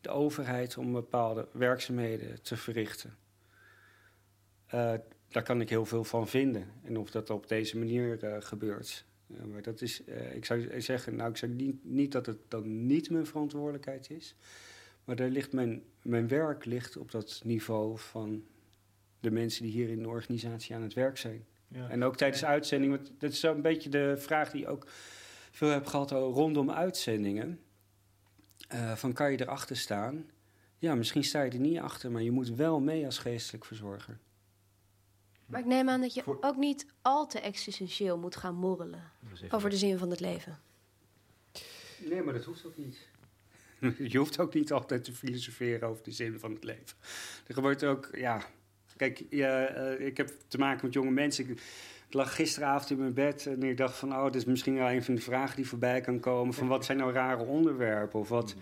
de overheid om bepaalde werkzaamheden te verrichten. Uh, daar kan ik heel veel van vinden. En of dat op deze manier uh, gebeurt. maar dat is, ik zou zeggen, nou, ik zeg niet, niet dat het dan niet mijn verantwoordelijkheid is. Maar daar ligt mijn, mijn werk ligt op dat niveau van de mensen die hier in de organisatie aan het werk zijn. Ja. En ook tijdens uitzendingen, want dat is zo'n beetje de vraag die ik ook veel heb gehad rondom uitzendingen. Van kan je erachter staan? Ja, misschien sta je er niet achter, maar je moet wel mee als geestelijk verzorger. Maar ik neem aan dat je ook niet al te existentieel moet gaan morrelen over de zin van het leven. Nee, maar dat hoeft ook niet. Je hoeft ook niet altijd te filosoferen over de zin van het leven. Er gebeurt ook, ja, Kijk, ja, uh, ik heb te maken met jonge mensen. Ik, lag gisteravond in mijn bed en ik dacht van... oh, dit is misschien wel een van de vragen die voorbij kan komen... van wat zijn nou rare onderwerpen of wat...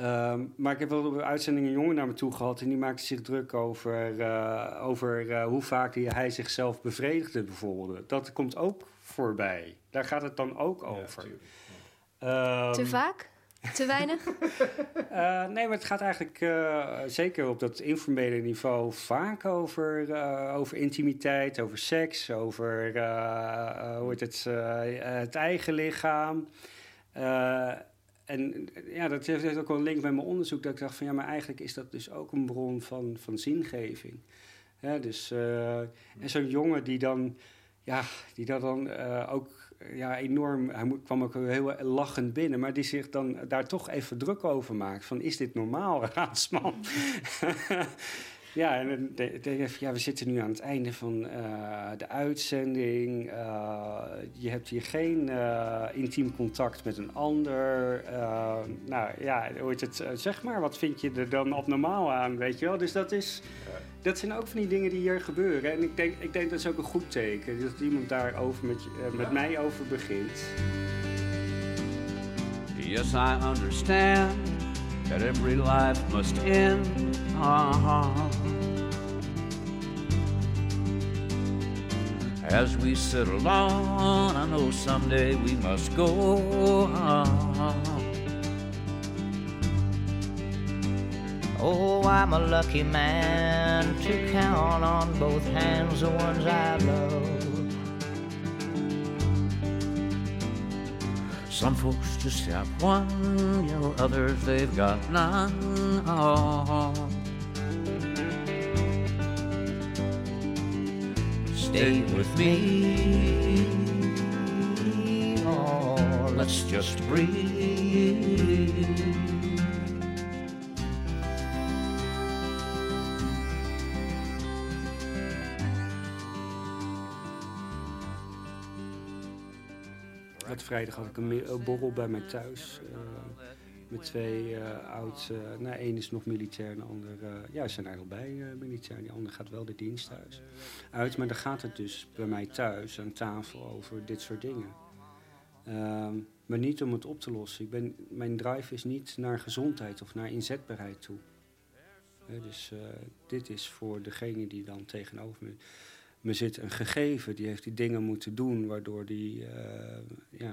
Um, maar ik heb wel op uitzending een jongen naar me toe gehad... en die maakte zich druk over, uh, over uh, hoe vaak hij zichzelf bevredigde bijvoorbeeld. Dat komt ook voorbij. Daar gaat het dan ook over. Ja, um, Te vaak? Te weinig? uh, nee, maar het gaat eigenlijk uh, zeker op dat informele niveau vaak over, uh, over intimiteit, over seks, over hoe het, het eigen lichaam. En ja, dat heeft ook wel een link met mijn onderzoek, dat ik dacht van ja, maar eigenlijk is dat dus ook een bron van, van zingeving. Dus, en zo'n jongen die dan, ja, die dat dan ook ja, enorm. Hij kwam ook heel lachend binnen, maar die zich dan daar toch even druk over maakt. Van is dit normaal, raadsman? ja, en de, ja, we zitten nu aan het einde van uh, de uitzending. Uh, je hebt hier geen uh, intiem contact met een ander. nou ja, hoe heet het? zeg maar, wat vind je er dan abnormaal aan, weet je wel? Dus dat is dat zijn ook van die dingen die hier gebeuren. En ik denk, ik denk dat is ook een goed teken. Dat iemand daarover met, uh, met mij over begint. Yes, I understand that every life must end. As we sit on, I know someday we must go. Uh-huh. Oh, I'm a lucky man to count on both hands the ones I love. Some folks just have one, you know, others they've got none. Oh. Stay with me. Oh, let's just breathe. vrijdag had ik een borrel bij mij thuis. Uh, met twee uh, nou één is nog militair en de ander, ja, zijn er al bij militair. Die ander gaat wel de dienst thuis uit. Maar dan gaat het dus bij mij thuis aan tafel over dit soort dingen. Ehm, maar niet om het op te lossen. Ik ben, mijn drive is niet naar gezondheid of naar inzetbaarheid toe. dus dit is voor degene die dan tegenover me me zit een gegeven, die heeft die dingen moeten doen, waardoor die ja,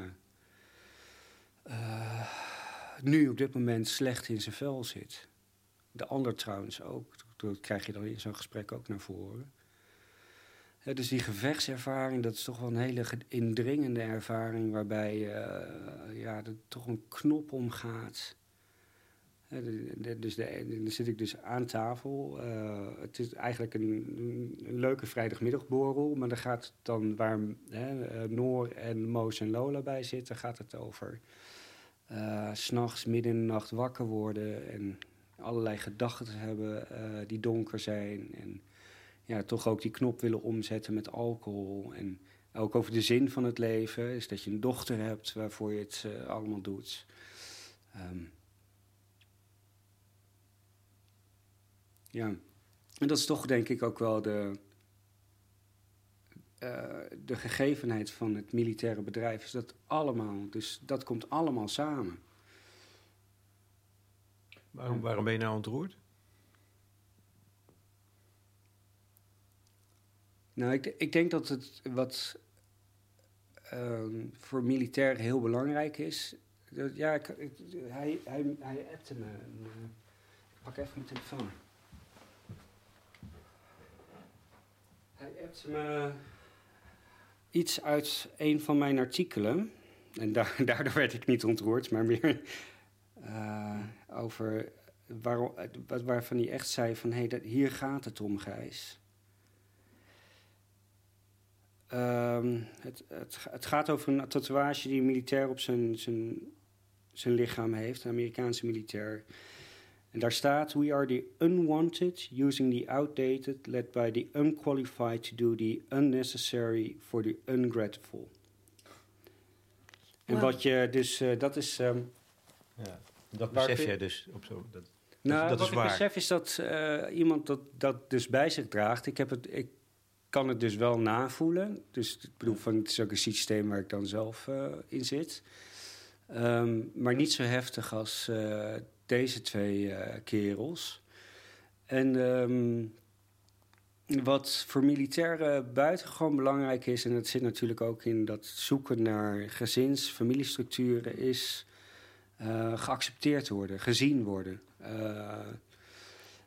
nu op dit moment slecht in zijn vel zit. De ander trouwens ook, dat krijg je dan in zo'n gesprek ook naar voren. Ja, dus die gevechtservaring, dat is toch wel een hele indringende ervaring waarbij uh, ja, er toch een knop omgaat dus de, dan zit ik dus aan tafel. Uh, het is eigenlijk een, een, leuke vrijdagmiddagborrel. Maar dan gaat het dan waar hè, eh, Noor en Moos en Lola bij zitten, gaat het over uh, s'nachts midden in de nacht wakker worden en allerlei gedachten hebben uh, die donker zijn. En ja, toch ook die knop willen omzetten met alcohol. En ook over de zin van het leven. Is dat je een dochter hebt waarvoor je het uh, allemaal doet. Um, ja, en dat is toch denk ik ook wel de, de gegevenheid van het militaire bedrijf. Is dat allemaal, dus dat komt allemaal samen. Waarom, waarom ben je nou ontroerd? Nou, ik, ik denk dat het wat um, voor militair heel belangrijk is. Dat, ja, ik, hij, hij, hij appte me. ik pak even mijn telefoon. Hij appte me iets uit een van mijn artikelen. En da daardoor werd ik niet ontroerd, maar meer uh, over waarom, waarvan hij echt zei van... hé, hey, hier gaat het om, Gijs. Um, het, het, het, gaat over een tatoeage die een militair op zijn, zijn, zijn lichaam heeft, een Amerikaanse militair. En daar staat: We are the unwanted, using the outdated, led by the unqualified to do the unnecessary for the ungrateful. En wat je dus, uh, dat is. Um, ja, dat besef jij dus op zo. Dat, nou, dat wat is ik waar. besef is dat uh, iemand dat, dat dus bij zich draagt. Ik heb het. Ik, kan het dus wel navoelen. Dus ik bedoel, van, het is ook een systeem waar ik dan zelf uh, in zit. Um, maar niet zo heftig als uh, deze twee uh, kerels. En um, wat voor militairen buitengewoon belangrijk is... en dat zit natuurlijk ook in dat zoeken naar gezins- familiestructuren... is geaccepteerd worden, gezien worden...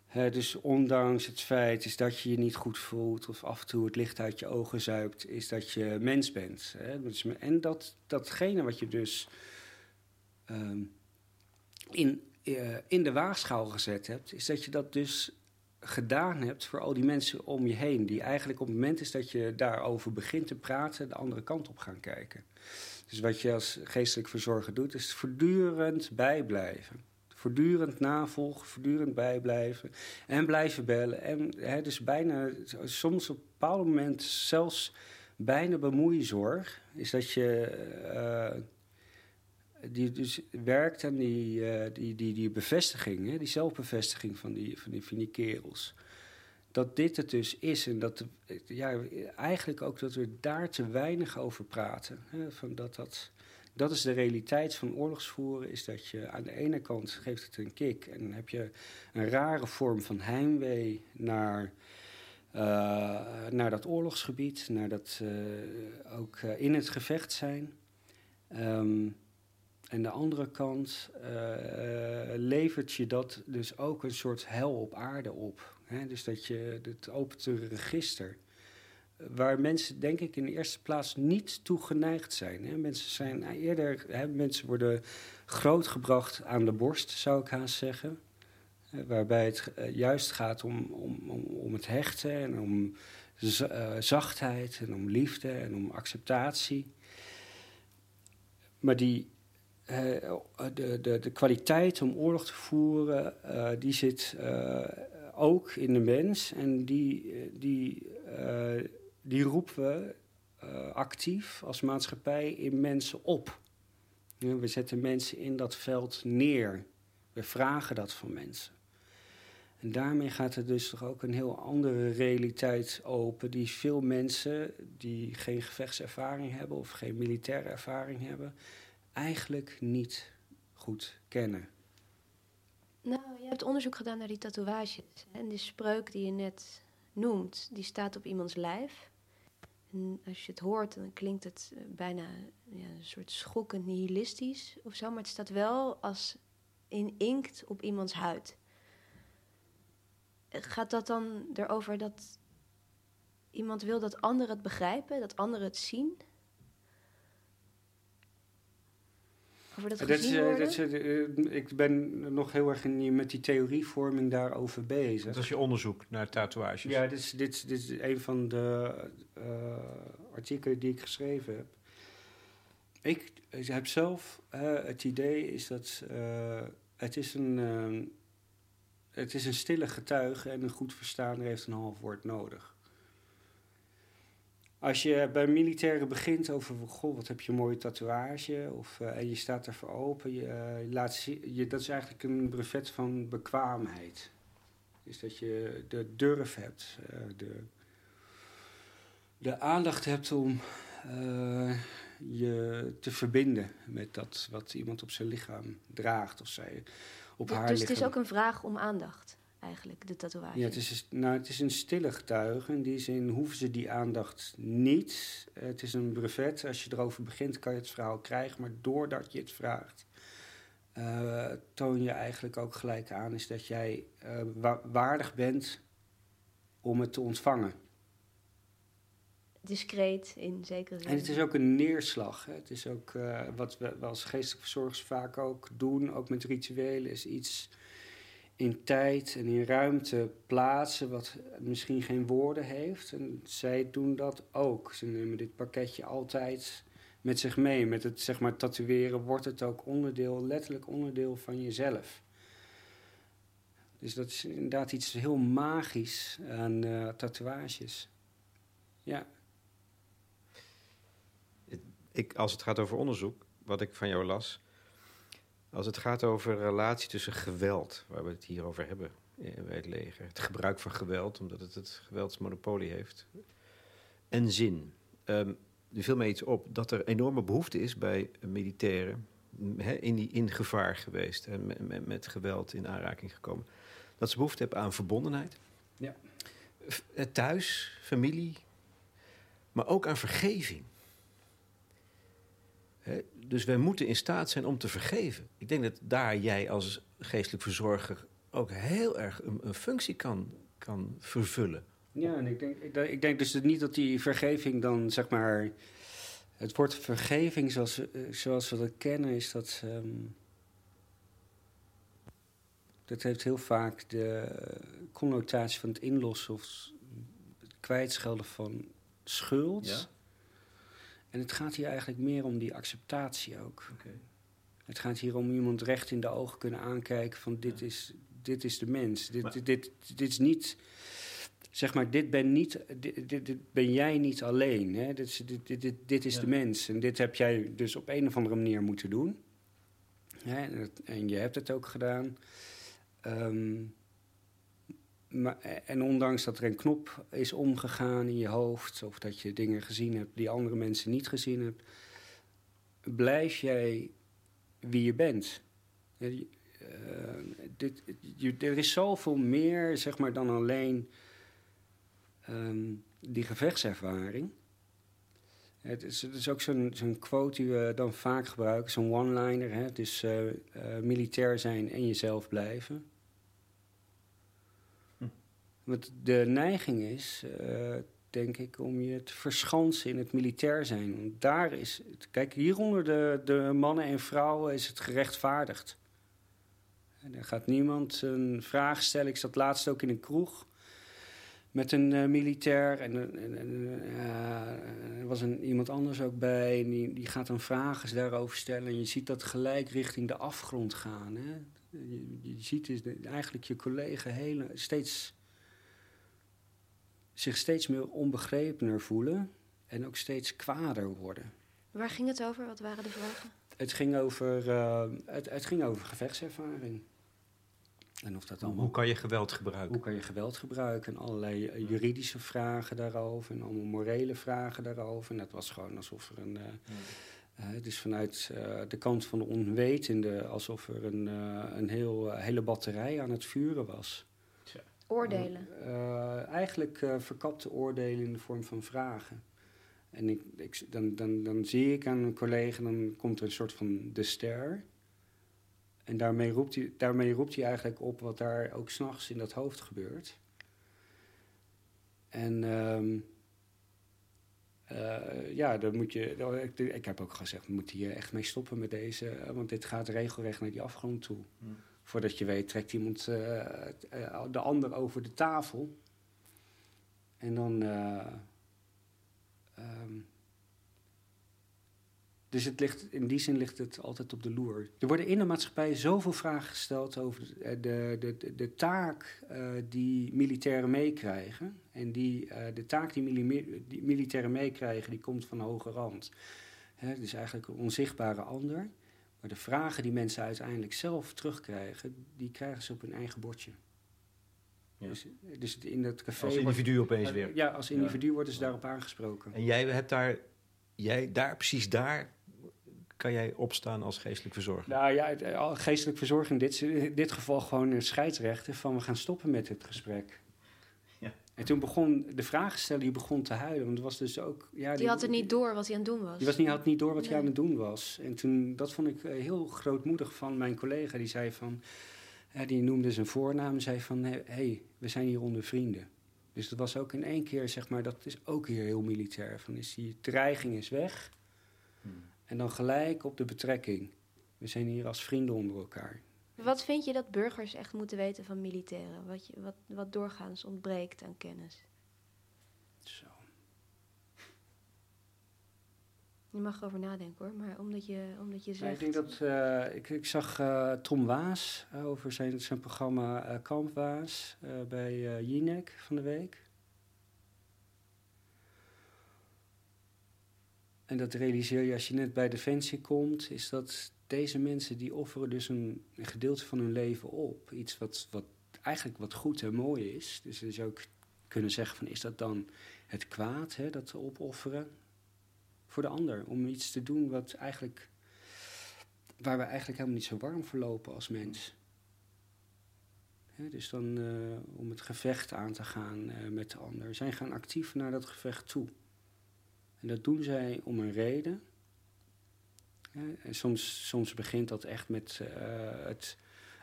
He, dus ondanks het feit is dat je je niet goed voelt of af en toe het licht uit je ogen zuipt, is dat je mens bent. En dat, datgene wat je dus um, in, in de waagschaal gezet hebt, is dat je dat dus gedaan hebt voor al die mensen om je heen. Die eigenlijk op het moment is dat je daarover begint te praten, de andere kant op gaan kijken. Dus wat je als geestelijk verzorger doet, is voortdurend bijblijven voortdurend navolgen, voortdurend bijblijven en blijven bellen. En hè, dus bijna, soms op een bepaald moment zelfs bijna bemoeizorg, is dat je uh, die dus werkt aan die, uh, die, die, die bevestiging, hè, die zelfbevestiging van die, van, die, van kerels. Dat dit het dus is en dat ja, eigenlijk ook dat we daar te weinig over praten. Hè, van dat dat dat is de realiteit van oorlogsvoeren, is dat je aan de ene kant geeft het een kick en heb je een rare vorm van heimwee naar, uh, naar dat oorlogsgebied, naar dat uh, ook in het gevecht zijn. Um, en de andere kant levert je dat dus ook een soort hel op aarde op. Hè? Dus dat je, het opent een register waar mensen denk ik in de eerste plaats niet toe geneigd zijn. Hè. Mensen zijn eerder, hè, mensen worden grootgebracht aan de borst, zou ik haast zeggen. Waarbij het juist gaat om, om, om, om, het hechten en om zachtheid en om liefde en om acceptatie. Maar die, de, de, de kwaliteit om oorlog te voeren, die zit ook in de mens en die, die die roepen we actief als maatschappij in mensen op. We zetten mensen in dat veld neer. We vragen dat van mensen. En daarmee gaat er dus toch ook een heel andere realiteit open, die veel mensen die geen gevechtservaring hebben of geen militaire ervaring hebben, eigenlijk niet goed kennen. Nou, je hebt onderzoek gedaan naar die tatoeages. En die spreuk die je net noemt, die staat op iemands lijf. En als je het hoort, dan klinkt het bijna ja, een soort schokkend nihilistisch of zo. Maar het staat wel als in inkt op iemands huid. Gaat dat dan erover dat iemand wil dat anderen het begrijpen, dat anderen het zien? Over dat, dat is, uh, dat is, uh, ik ben nog heel erg in, met die theorievorming daarover bezig. Dat is je onderzoek naar tatoeages? Ja, dit is, dit, dit is een van de uh, artikelen die ik geschreven heb. Ik, ik heb zelf het idee is dat het is een het is een stille getuige en een goed verstaander heeft een half woord nodig. Als je bij militairen begint over, goh, wat heb je een mooie tatoeage, of, eh, en je staat ervoor open, je, eh, je laat zien, je, dat is eigenlijk een brevet van bekwaamheid. Is dat je de durf hebt, eh, de, de aandacht hebt om je te verbinden met dat wat iemand op zijn lichaam draagt of zij op haar dus lichaam. het is ook een vraag om aandacht eigenlijk, de tatoeage. Ja, het is, nou, het is een stille getuige. In die zin hoeven ze die aandacht niet. Het is een brevet. Als je erover begint, kan je het verhaal krijgen. Maar doordat je het vraagt, uh, toon je eigenlijk ook gelijk aan... is dat jij uh, waardig bent om het te ontvangen. Discreet in zekere zin. En het is ook een neerslag. Hè. Het is ook uh, wat we als geestelijke verzorgers vaak ook doen, ook met rituelen, is iets in tijd en in ruimte plaatsen wat misschien geen woorden heeft. En zij doen dat ook. Ze nemen dit pakketje altijd met zich mee. Met het zeg maar tatoeëren wordt het ook onderdeel, letterlijk onderdeel van jezelf. Dus dat is inderdaad iets heel magisch aan uh, tatoeages. Ja. Ik, als het gaat over onderzoek, wat ik van jou las, als het gaat over relatie tussen geweld, waar we het hier over hebben bij het leger, het gebruik van geweld, omdat het het geweldsmonopolie heeft, en zin. Um, er viel mij iets op dat er enorme behoefte is bij militairen, in, die, in gevaar geweest en met, met, met, geweld in aanraking gekomen, dat ze behoefte hebben aan verbondenheid. Ja. Eh, thuis, familie, maar ook aan vergeving dus wij moeten in staat zijn om te vergeven. Ik denk dat daar jij als geestelijk verzorger ook heel erg een, een functie kan, kan vervullen. Ja, en ik denk, ik, ik, denk dus niet dat die vergeving dan zeg maar. Het woord vergeving zoals, zoals we dat kennen, is dat. Um, dat heeft heel vaak de connotatie van het inlossen of het kwijtschelden van schuld. Ja. En het gaat hier eigenlijk meer om die acceptatie ook. Okay. Het gaat hier om iemand recht in de ogen kunnen aankijken van dit, ja. is, dit is de mens. Dit, dit, dit, dit, is niet, zeg maar, dit ben, niet, dit, dit, dit ben jij niet alleen. Hè? Dit, is, dit, dit, dit, dit is ja. de mens. En dit heb jij dus op een of andere manier moeten doen. En, het, en je hebt het ook gedaan. Um, maar, en ondanks dat er een knop is omgegaan in je hoofd, of dat je dingen gezien hebt die andere mensen niet gezien hebben, blijf jij wie je bent. Uh, dit, je, er is zoveel meer zeg maar, dan alleen um, die gevechtservaring. Het is, ook zo'n quote die we dan vaak gebruiken, zo'n one-liner. Het uh, militair zijn en jezelf blijven. De neiging is, uh, denk ik, om je te verschansen in het militair zijn. Want daar is, kijk, hier onder de, de mannen en vrouwen is het gerechtvaardigd. En er gaat niemand een vraag stellen. Ik zat laatst ook in een kroeg met een uh, militair. En, en, en uh, er was een, iemand anders ook bij. En die, die gaat dan vragen daarover stellen. En je ziet dat gelijk richting de afgrond gaan. Hè? Je, je ziet dus eigenlijk je collega hele, steeds zich steeds meer onbegrepener voelen en ook steeds kwader worden. Waar ging het over? Wat waren de vragen? Het ging over, uh, het, het, ging over gevechtservaring. En of dat allemaal, hoe kan je geweld gebruiken? Hoe kan je geweld gebruiken? En allerlei uh, juridische vragen daarover. En allemaal morele vragen daarover. En dat was gewoon alsof er een... Uh, ja. is vanuit de kant van de onwetende... alsof er een, een heel, hele batterij aan het vuren was. Oordelen? Uh, eigenlijk uh, verkapte oordelen in de vorm van vragen. En ik, ik, dan, dan, dan zie ik aan een collega, dan komt er een soort van de ster. En daarmee roept hij, daarmee roept hij eigenlijk op wat daar ook s'nachts in dat hoofd gebeurt. En um, uh, ja, dan moet je. Ik, ik heb ook gezegd, moeten hier echt mee stoppen met deze. Want dit gaat regelrecht naar die afgrond toe. Hmm. Voordat je weet, trekt iemand uh, de ander over de tafel. En dan. Uh, um, dus het ligt, in die zin ligt het altijd op de loer. Er worden in de maatschappij zoveel vragen gesteld over de, de, de, taak die militairen meekrijgen. En die, eh, de taak die, mili- die militairen meekrijgen, die komt van hoge rand. Hè, het is eigenlijk een onzichtbare ander. Maar de vragen die mensen uiteindelijk zelf terugkrijgen, die krijgen ze op hun eigen bordje. Ja. Dus, dus in dat café... Als wordt- individu opeens weer. Ja, als individu worden ze daarop aangesproken. En jij hebt daar, jij daar, precies daar, kan jij opstaan als geestelijk verzorger. Nou ja, eh, geestelijk verzorging, in dit, in dit geval gewoon een scheidsrechter van we gaan stoppen met het gesprek. En toen begon de vragensteller die begon te huilen. Want het was dus ook. Ja, Die had het niet door wat hij aan het doen was. Die was niet, had niet door wat hij aan het doen was. En toen, dat vond ik eh, heel grootmoedig van mijn collega. Die zei van, die noemde zijn voornaam. Zei van, hé, hey, we zijn hier onder vrienden. Dus dat was ook in één keer, zeg maar, dat is ook hier heel militair. Van is die dreiging is weg. En dan gelijk op de betrekking. We zijn hier als vrienden onder elkaar. Wat vind je dat burgers echt moeten weten van militairen? Wat, je, wat, wat doorgaans ontbreekt aan kennis? Zo. Je mag erover nadenken hoor, maar omdat je, omdat je Ja, zegt... ik denk dat eh, ik, ik zag eh, Tom Waas eh, over zijn, zijn programma Kamp Waas bij Jinek van de week. En dat realiseer je als je net bij Defensie komt, is dat deze mensen die offeren dus een, gedeelte van hun leven op. Iets wat, wat eigenlijk wat goed en mooi is. Dus je zou kunnen zeggen van is dat dan het kwaad, hè, dat opofferen voor de ander. Om iets te doen wat eigenlijk, waar we eigenlijk helemaal niet zo warm voor lopen als mens. Hè, dus dan eh, om het gevecht aan te gaan eh, met de ander. Zij gaan actief naar dat gevecht toe. En dat doen zij om een reden. En soms, soms begint dat echt met eh, het,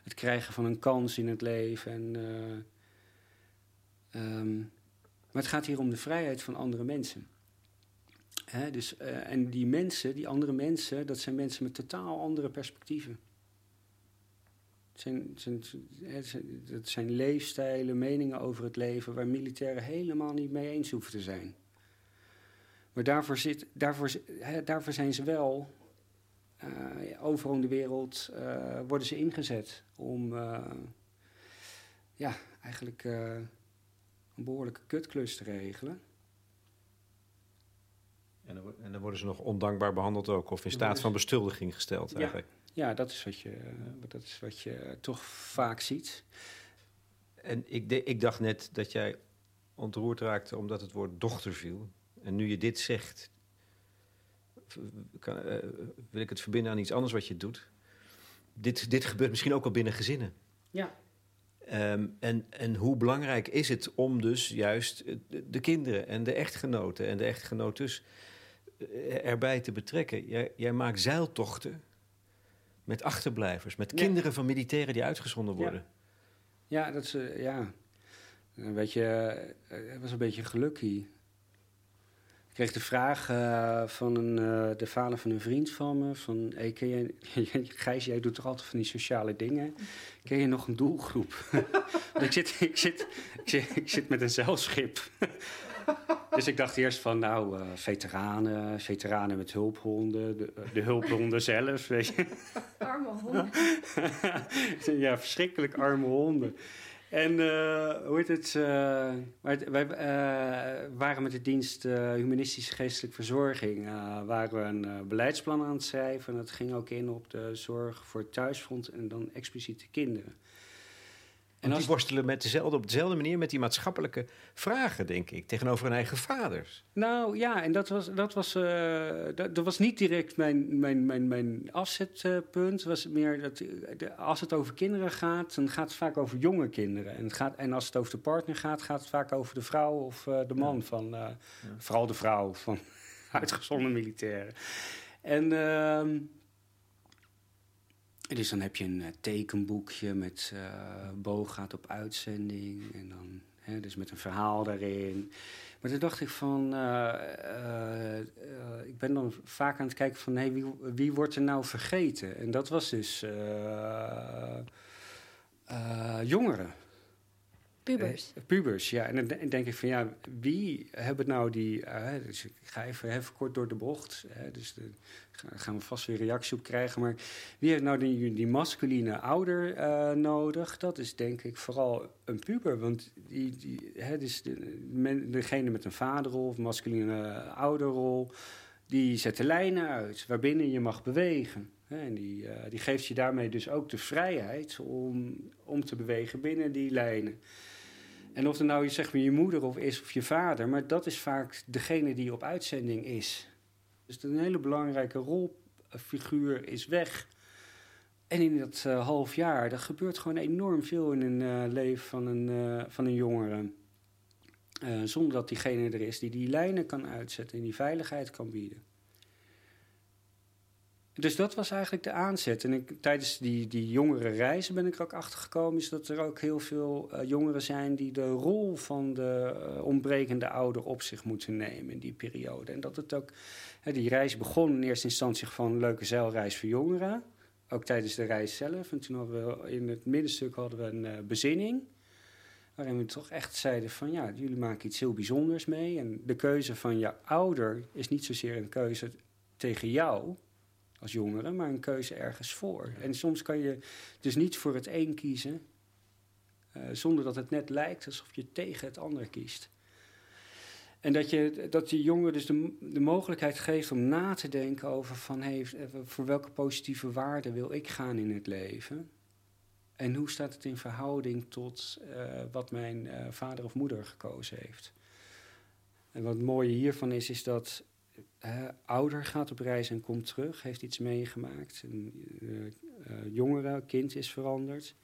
het krijgen van een kans in het leven. En, eh, ehm, maar het gaat hier om de vrijheid van andere mensen. Hè, dus, eh, en die mensen, die andere mensen, dat zijn mensen met totaal andere perspectieven. Het zijn, zijn, leefstijlen, meningen over het leven waar militairen helemaal niet mee eens hoeven te zijn. Maar daarvoor, zit, daarvoor, hè, daarvoor zijn ze wel, overal in de wereld eh, worden ze ingezet om eh, ja, eigenlijk eh, een behoorlijke kutklus te regelen. En dan, en dan worden ze nog ondankbaar behandeld ook. Of in staat van beschuldiging gesteld Ja. eigenlijk. Ja, dat is wat je, eh, dat is wat je toch vaak ziet. En ik, de- ik dacht net dat jij ontroerd raakte omdat het woord dochter viel. En nu je dit zegt, kan, eh, wil ik het verbinden aan iets anders wat je doet. Dit, dit gebeurt misschien ook al binnen gezinnen. Ja. Ehm, en, en hoe belangrijk is het om dus juist eh, de, de kinderen en de echtgenoten en de echtgenotes eh, erbij te betrekken? Jij, jij maakt zeiltochten met achterblijvers, met Ja. kinderen van militairen die uitgezonden worden. Ja, dat is, ja. Een beetje, het was een beetje geluk hier. Ik kreeg de vraag eh, van een, eh, de vader van een vriend van me: van, hey, ken je, Gijs, jij doet toch altijd van die sociale dingen? Ken je nog een doelgroep? Want ik zit, ik, zit, ik, zit, ik zit met een zeilschip. dus ik dacht eerst van, nou, eh, veteranen, veteranen met hulphonden, de, de hulphonden zelf, weet je. Arme honden. ja, verschrikkelijk arme honden. En eh, hoe heet het? eh, wij eh, waren met de dienst Humanistische Geestelijke Verzorging. waren we een beleidsplan aan het schrijven. En dat ging ook in op de zorg voor thuisfront en dan expliciet de kinderen. En En die als, worstelen met dezelfde, op dezelfde manier met die maatschappelijke vragen, denk ik, tegenover hun eigen vaders. nou ja, en dat was, dat was, eh, dat, dat was niet direct mijn, mijn, mijn, mijn afzetpunt. Het was meer dat eh, de, als het over kinderen gaat, dan gaat het vaak over jonge kinderen. En, het gaat, en als het over de partner gaat, gaat het vaak over de vrouw of eh, de man van, vooral de vrouw van uitgezonden militairen. En ehm, dus dan heb je een eh, tekenboekje met eh Bo gaat op uitzending en dan hè, dus met een verhaal daarin. Maar toen dacht ik van, eh, ik ben dan vaak aan het kijken van, hey, wie, wie wordt er nou vergeten? En dat was dus jongeren. Pubers. Eh, pubers, ja. En dan de- denk ik van ja, wie hebben nou die. eh, dus ik ga even, even kort door de bocht. dus ga- gaan we vast weer reactie op krijgen. Maar wie heeft nou die, die masculine ouder eh, nodig? Dat is denk ik vooral een puber. Want die, die, hè, dus degene met een vaderrol of masculine ouderrol. Die zet de lijnen uit waarbinnen je mag bewegen. En die, die geeft je daarmee dus ook de vrijheid om, om te bewegen binnen die lijnen. En of het nou zeg maar, je moeder of is of je vader, maar dat is vaak degene die op uitzending is. Dus een hele belangrijke rolfiguur is weg. En in dat eh, half jaar, er gebeurt gewoon enorm veel in een eh, leven van een, eh, van een jongere. Zonder dat diegene er is die die lijnen kan uitzetten en die veiligheid kan bieden. Dus dat was eigenlijk de aanzet. En ik, tijdens die, die jongere reizen ben ik er ook achter gekomen... is dat er ook heel veel eh, jongeren zijn... die de rol van de eh, ontbrekende ouder op zich moeten nemen in die periode. En dat het ook... die reis begon in eerste instantie van een leuke zeilreis voor jongeren. Ook tijdens de reis zelf. En toen hadden we in het middenstuk hadden we een eh, bezinning... waarin we toch echt zeiden van... ja, jullie maken iets heel bijzonders mee... en de keuze van je ouder is niet zozeer een keuze tegen jou als jongere, maar een keuze ergens voor. En soms kan je dus niet voor het een kiezen, eh, zonder dat het net lijkt alsof je tegen het ander kiest. En dat je dat die jongeren dus de, de mogelijkheid geeft om na te denken over van hey, voor welke positieve waarden wil ik gaan in het leven? En hoe staat het in verhouding tot eh, wat mijn eh, vader of moeder gekozen heeft? En wat het mooie hiervan is, is dat ouder gaat op reis en komt terug, heeft iets meegemaakt. Een eh, eh, jongere, kind is veranderd.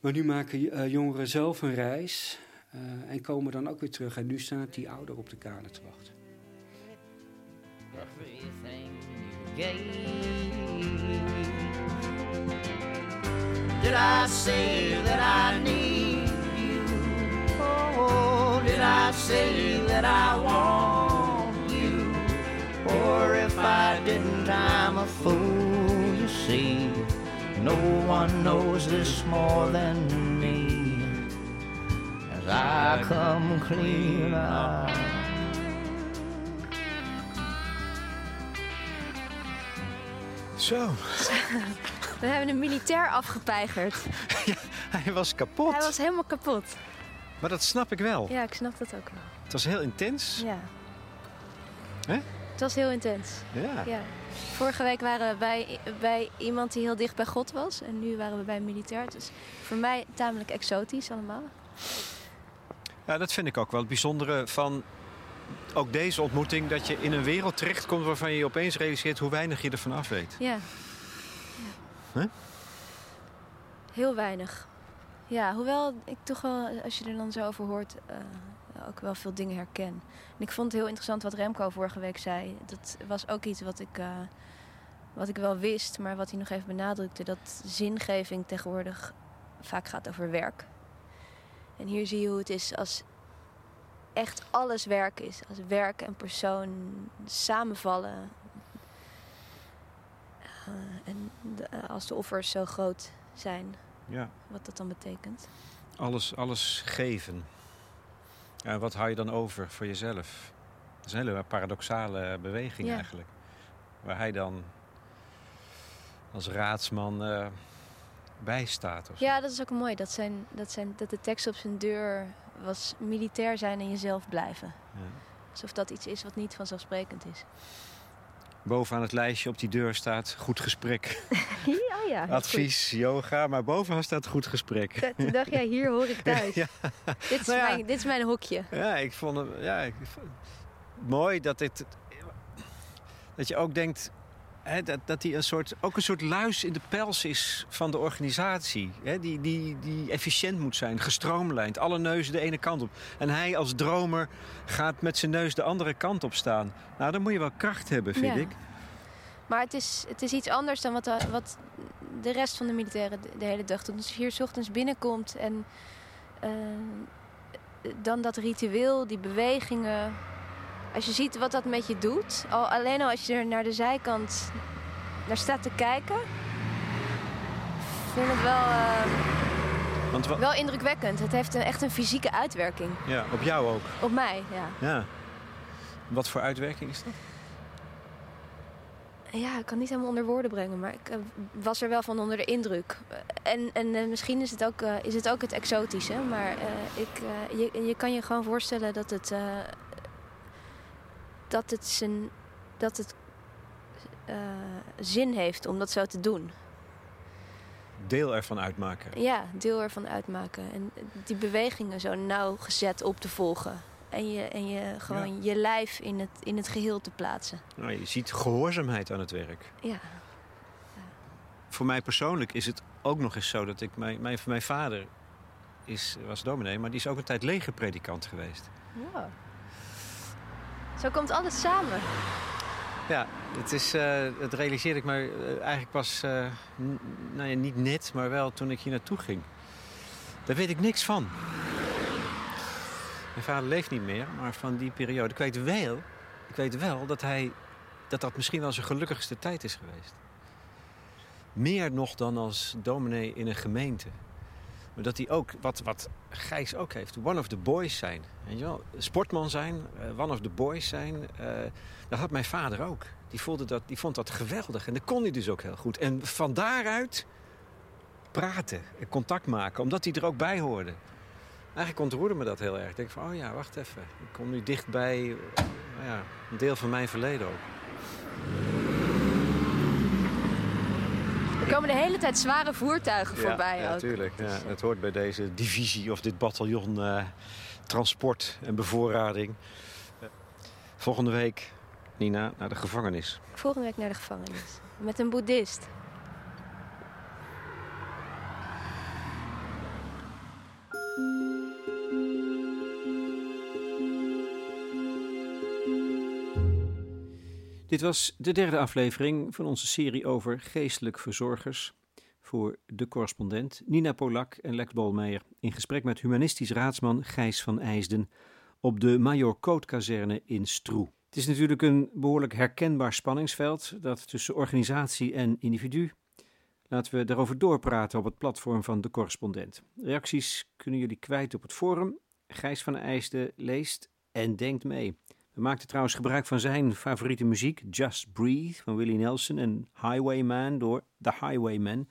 Maar nu maken eh, jongeren zelf een reis en komen dan ook weer terug. En nu staat die ouder op de kade te wachten. Did I say that I need you? Oh, did I say that I want didn't, I'm a fool, you see. No one knows this more than me. As I come clean. Zo, We hebben een militair afgepeigerd. hij was kapot. Hij was helemaal kapot. Maar dat snap ik wel. Ja, ik snap dat ook wel. Het was heel intens. Ja. Hè? Het was heel intens. Ja. Ja. Vorige week waren we bij, bij iemand die heel dicht bij God was. En nu waren we bij een militair. Is voor mij tamelijk exotisch allemaal. Ja, dat vind ik ook wel het bijzondere van ook deze ontmoeting. Dat je in een wereld terechtkomt waarvan je je opeens realiseert hoe weinig je ervan af weet. Ja. Huh? Heel weinig. Ja, hoewel ik toch wel, als je er dan zo over hoort, eh, ook wel veel dingen herken. En ik vond het heel interessant wat Remco vorige week zei. Dat was ook iets wat ik, eh, wat ik wel wist, maar wat hij nog even benadrukte. Dat zingeving tegenwoordig vaak gaat over werk. En hier zie je hoe het is als echt alles werk is. Als werk en persoon samenvallen. Eh, en de- eh, als de offers zo groot zijn, Ja. wat dat dan betekent. Alles, alles geven. Ja, wat hou je dan over voor jezelf? Dat is een hele paradoxale beweging Ja. eigenlijk. Waar hij dan als raadsman eh bij staat. Of zo. Ja, dat is ook mooi. Dat, zijn, dat, zijn, dat de tekst op zijn deur was militair zijn en jezelf blijven. Ja. Alsof dat iets is wat niet vanzelfsprekend is. Bovenaan het lijstje op die deur staat goed gesprek. ja, ja. Advies, yoga, maar bovenaan staat goed gesprek. Toen dacht jij, hier hoor ik thuis. Ja. Dit, is Nou ja. mijn, dit is mijn hokje. Ja, ik vond het ja, ik vond- mooi dat dit. Dat je ook denkt. Hè, dat, dat hij een soort, ook een soort luis in de pels is van de organisatie. Hè, die, die, die efficiënt moet zijn, gestroomlijnd. Alle neuzen de ene kant op. En hij als dromer gaat met zijn neus de andere kant op staan. Nou, dan moet je wel kracht hebben, vind Ja. ik. Maar het is, het is iets anders dan wat wat de rest van de militairen de, de hele dag doet. Dus als je hier 's ochtends binnenkomt en eh, dan dat ritueel, die bewegingen. Als je ziet wat dat met je doet, al, alleen al als je er naar de zijkant naar staat te kijken, vind ik het wel. eh, Want Wel indrukwekkend. Het heeft een, echt een fysieke uitwerking. ja, op jou ook. Op mij, ja. Ja. Wat voor uitwerking is dat? Ja, ik kan niet helemaal onder woorden brengen, maar ik eh, was er wel van onder de indruk. En, en eh, misschien is het, ook, eh, is het ook het exotische, maar ik, je, je kan je gewoon voorstellen dat het, dat het, zijn, dat het zin heeft om dat zo te doen. Deel ervan uitmaken. Ja, deel ervan uitmaken. En die bewegingen zo nauwgezet op te volgen. En je, en je gewoon je lijf in het, in het geheel te plaatsen. Nou, je ziet gehoorzaamheid aan het werk. Ja. Voor mij persoonlijk is het ook nog eens zo dat ik... Mijn, mijn, mijn vader is, was dominee, maar die is ook een tijd legerpredikant geweest. Wow. Zo komt alles samen. Ja, het, is, eh, het realiseerde ik me eh, eigenlijk pas, eh, nou ja, niet net, maar wel toen ik hier naartoe ging. Daar weet ik niks van. Mijn vader leeft niet meer, maar van die periode. Ik weet wel, ik weet wel dat, hij, dat dat misschien wel zijn gelukkigste tijd is geweest. Meer nog dan als dominee in een gemeente. Maar dat hij ook, wat, wat Gijs ook heeft, one of the boys zijn. Weet je wel? Sportman zijn, eh, one of the boys zijn. eh, dat had mijn vader ook. Die, voelde dat, die vond dat geweldig. En dat kon hij dus ook heel goed. En van daaruit praten en contact maken, omdat hij er ook bij hoorde. Eigenlijk ontroerde me dat heel erg. Ik denk van, oh ja, wacht even. Ik kom nu dichtbij, nou ja, een deel van mijn verleden ook. Er komen de hele tijd zware voertuigen voorbij ja, ook. tuurlijk. Ja, het hoort bij deze divisie of dit bataljon eh, transport en bevoorrading. Volgende week, Nina, naar de gevangenis. Volgende week naar de gevangenis. Met een boeddhist. Dit was de derde aflevering van onze serie over geestelijk verzorgers. Voor de correspondent Nina Polak en Lex Bolmeijer in gesprek met humanistisch raadsman Gijs van IJsden op de Major Kootkazerne in Stroe. Het is natuurlijk een behoorlijk herkenbaar spanningsveld, dat tussen organisatie en individu. Laten we daarover doorpraten op het platform van de correspondent. Reacties kunnen jullie kwijt op het forum. Gijs van IJsden leest en denkt mee. We maakten trouwens gebruik van zijn favoriete muziek, Just Breathe van Willie Nelson en Highwayman door The Highwaymen.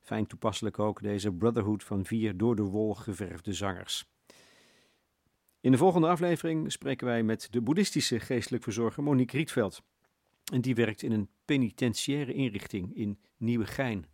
Fijn toepasselijk ook deze brotherhood van vier door de wol geverfde zangers. In de volgende aflevering spreken wij met de boeddhistische geestelijk verzorger Monique Rietveld. En die werkt in een penitentiaire inrichting in Nieuwegein.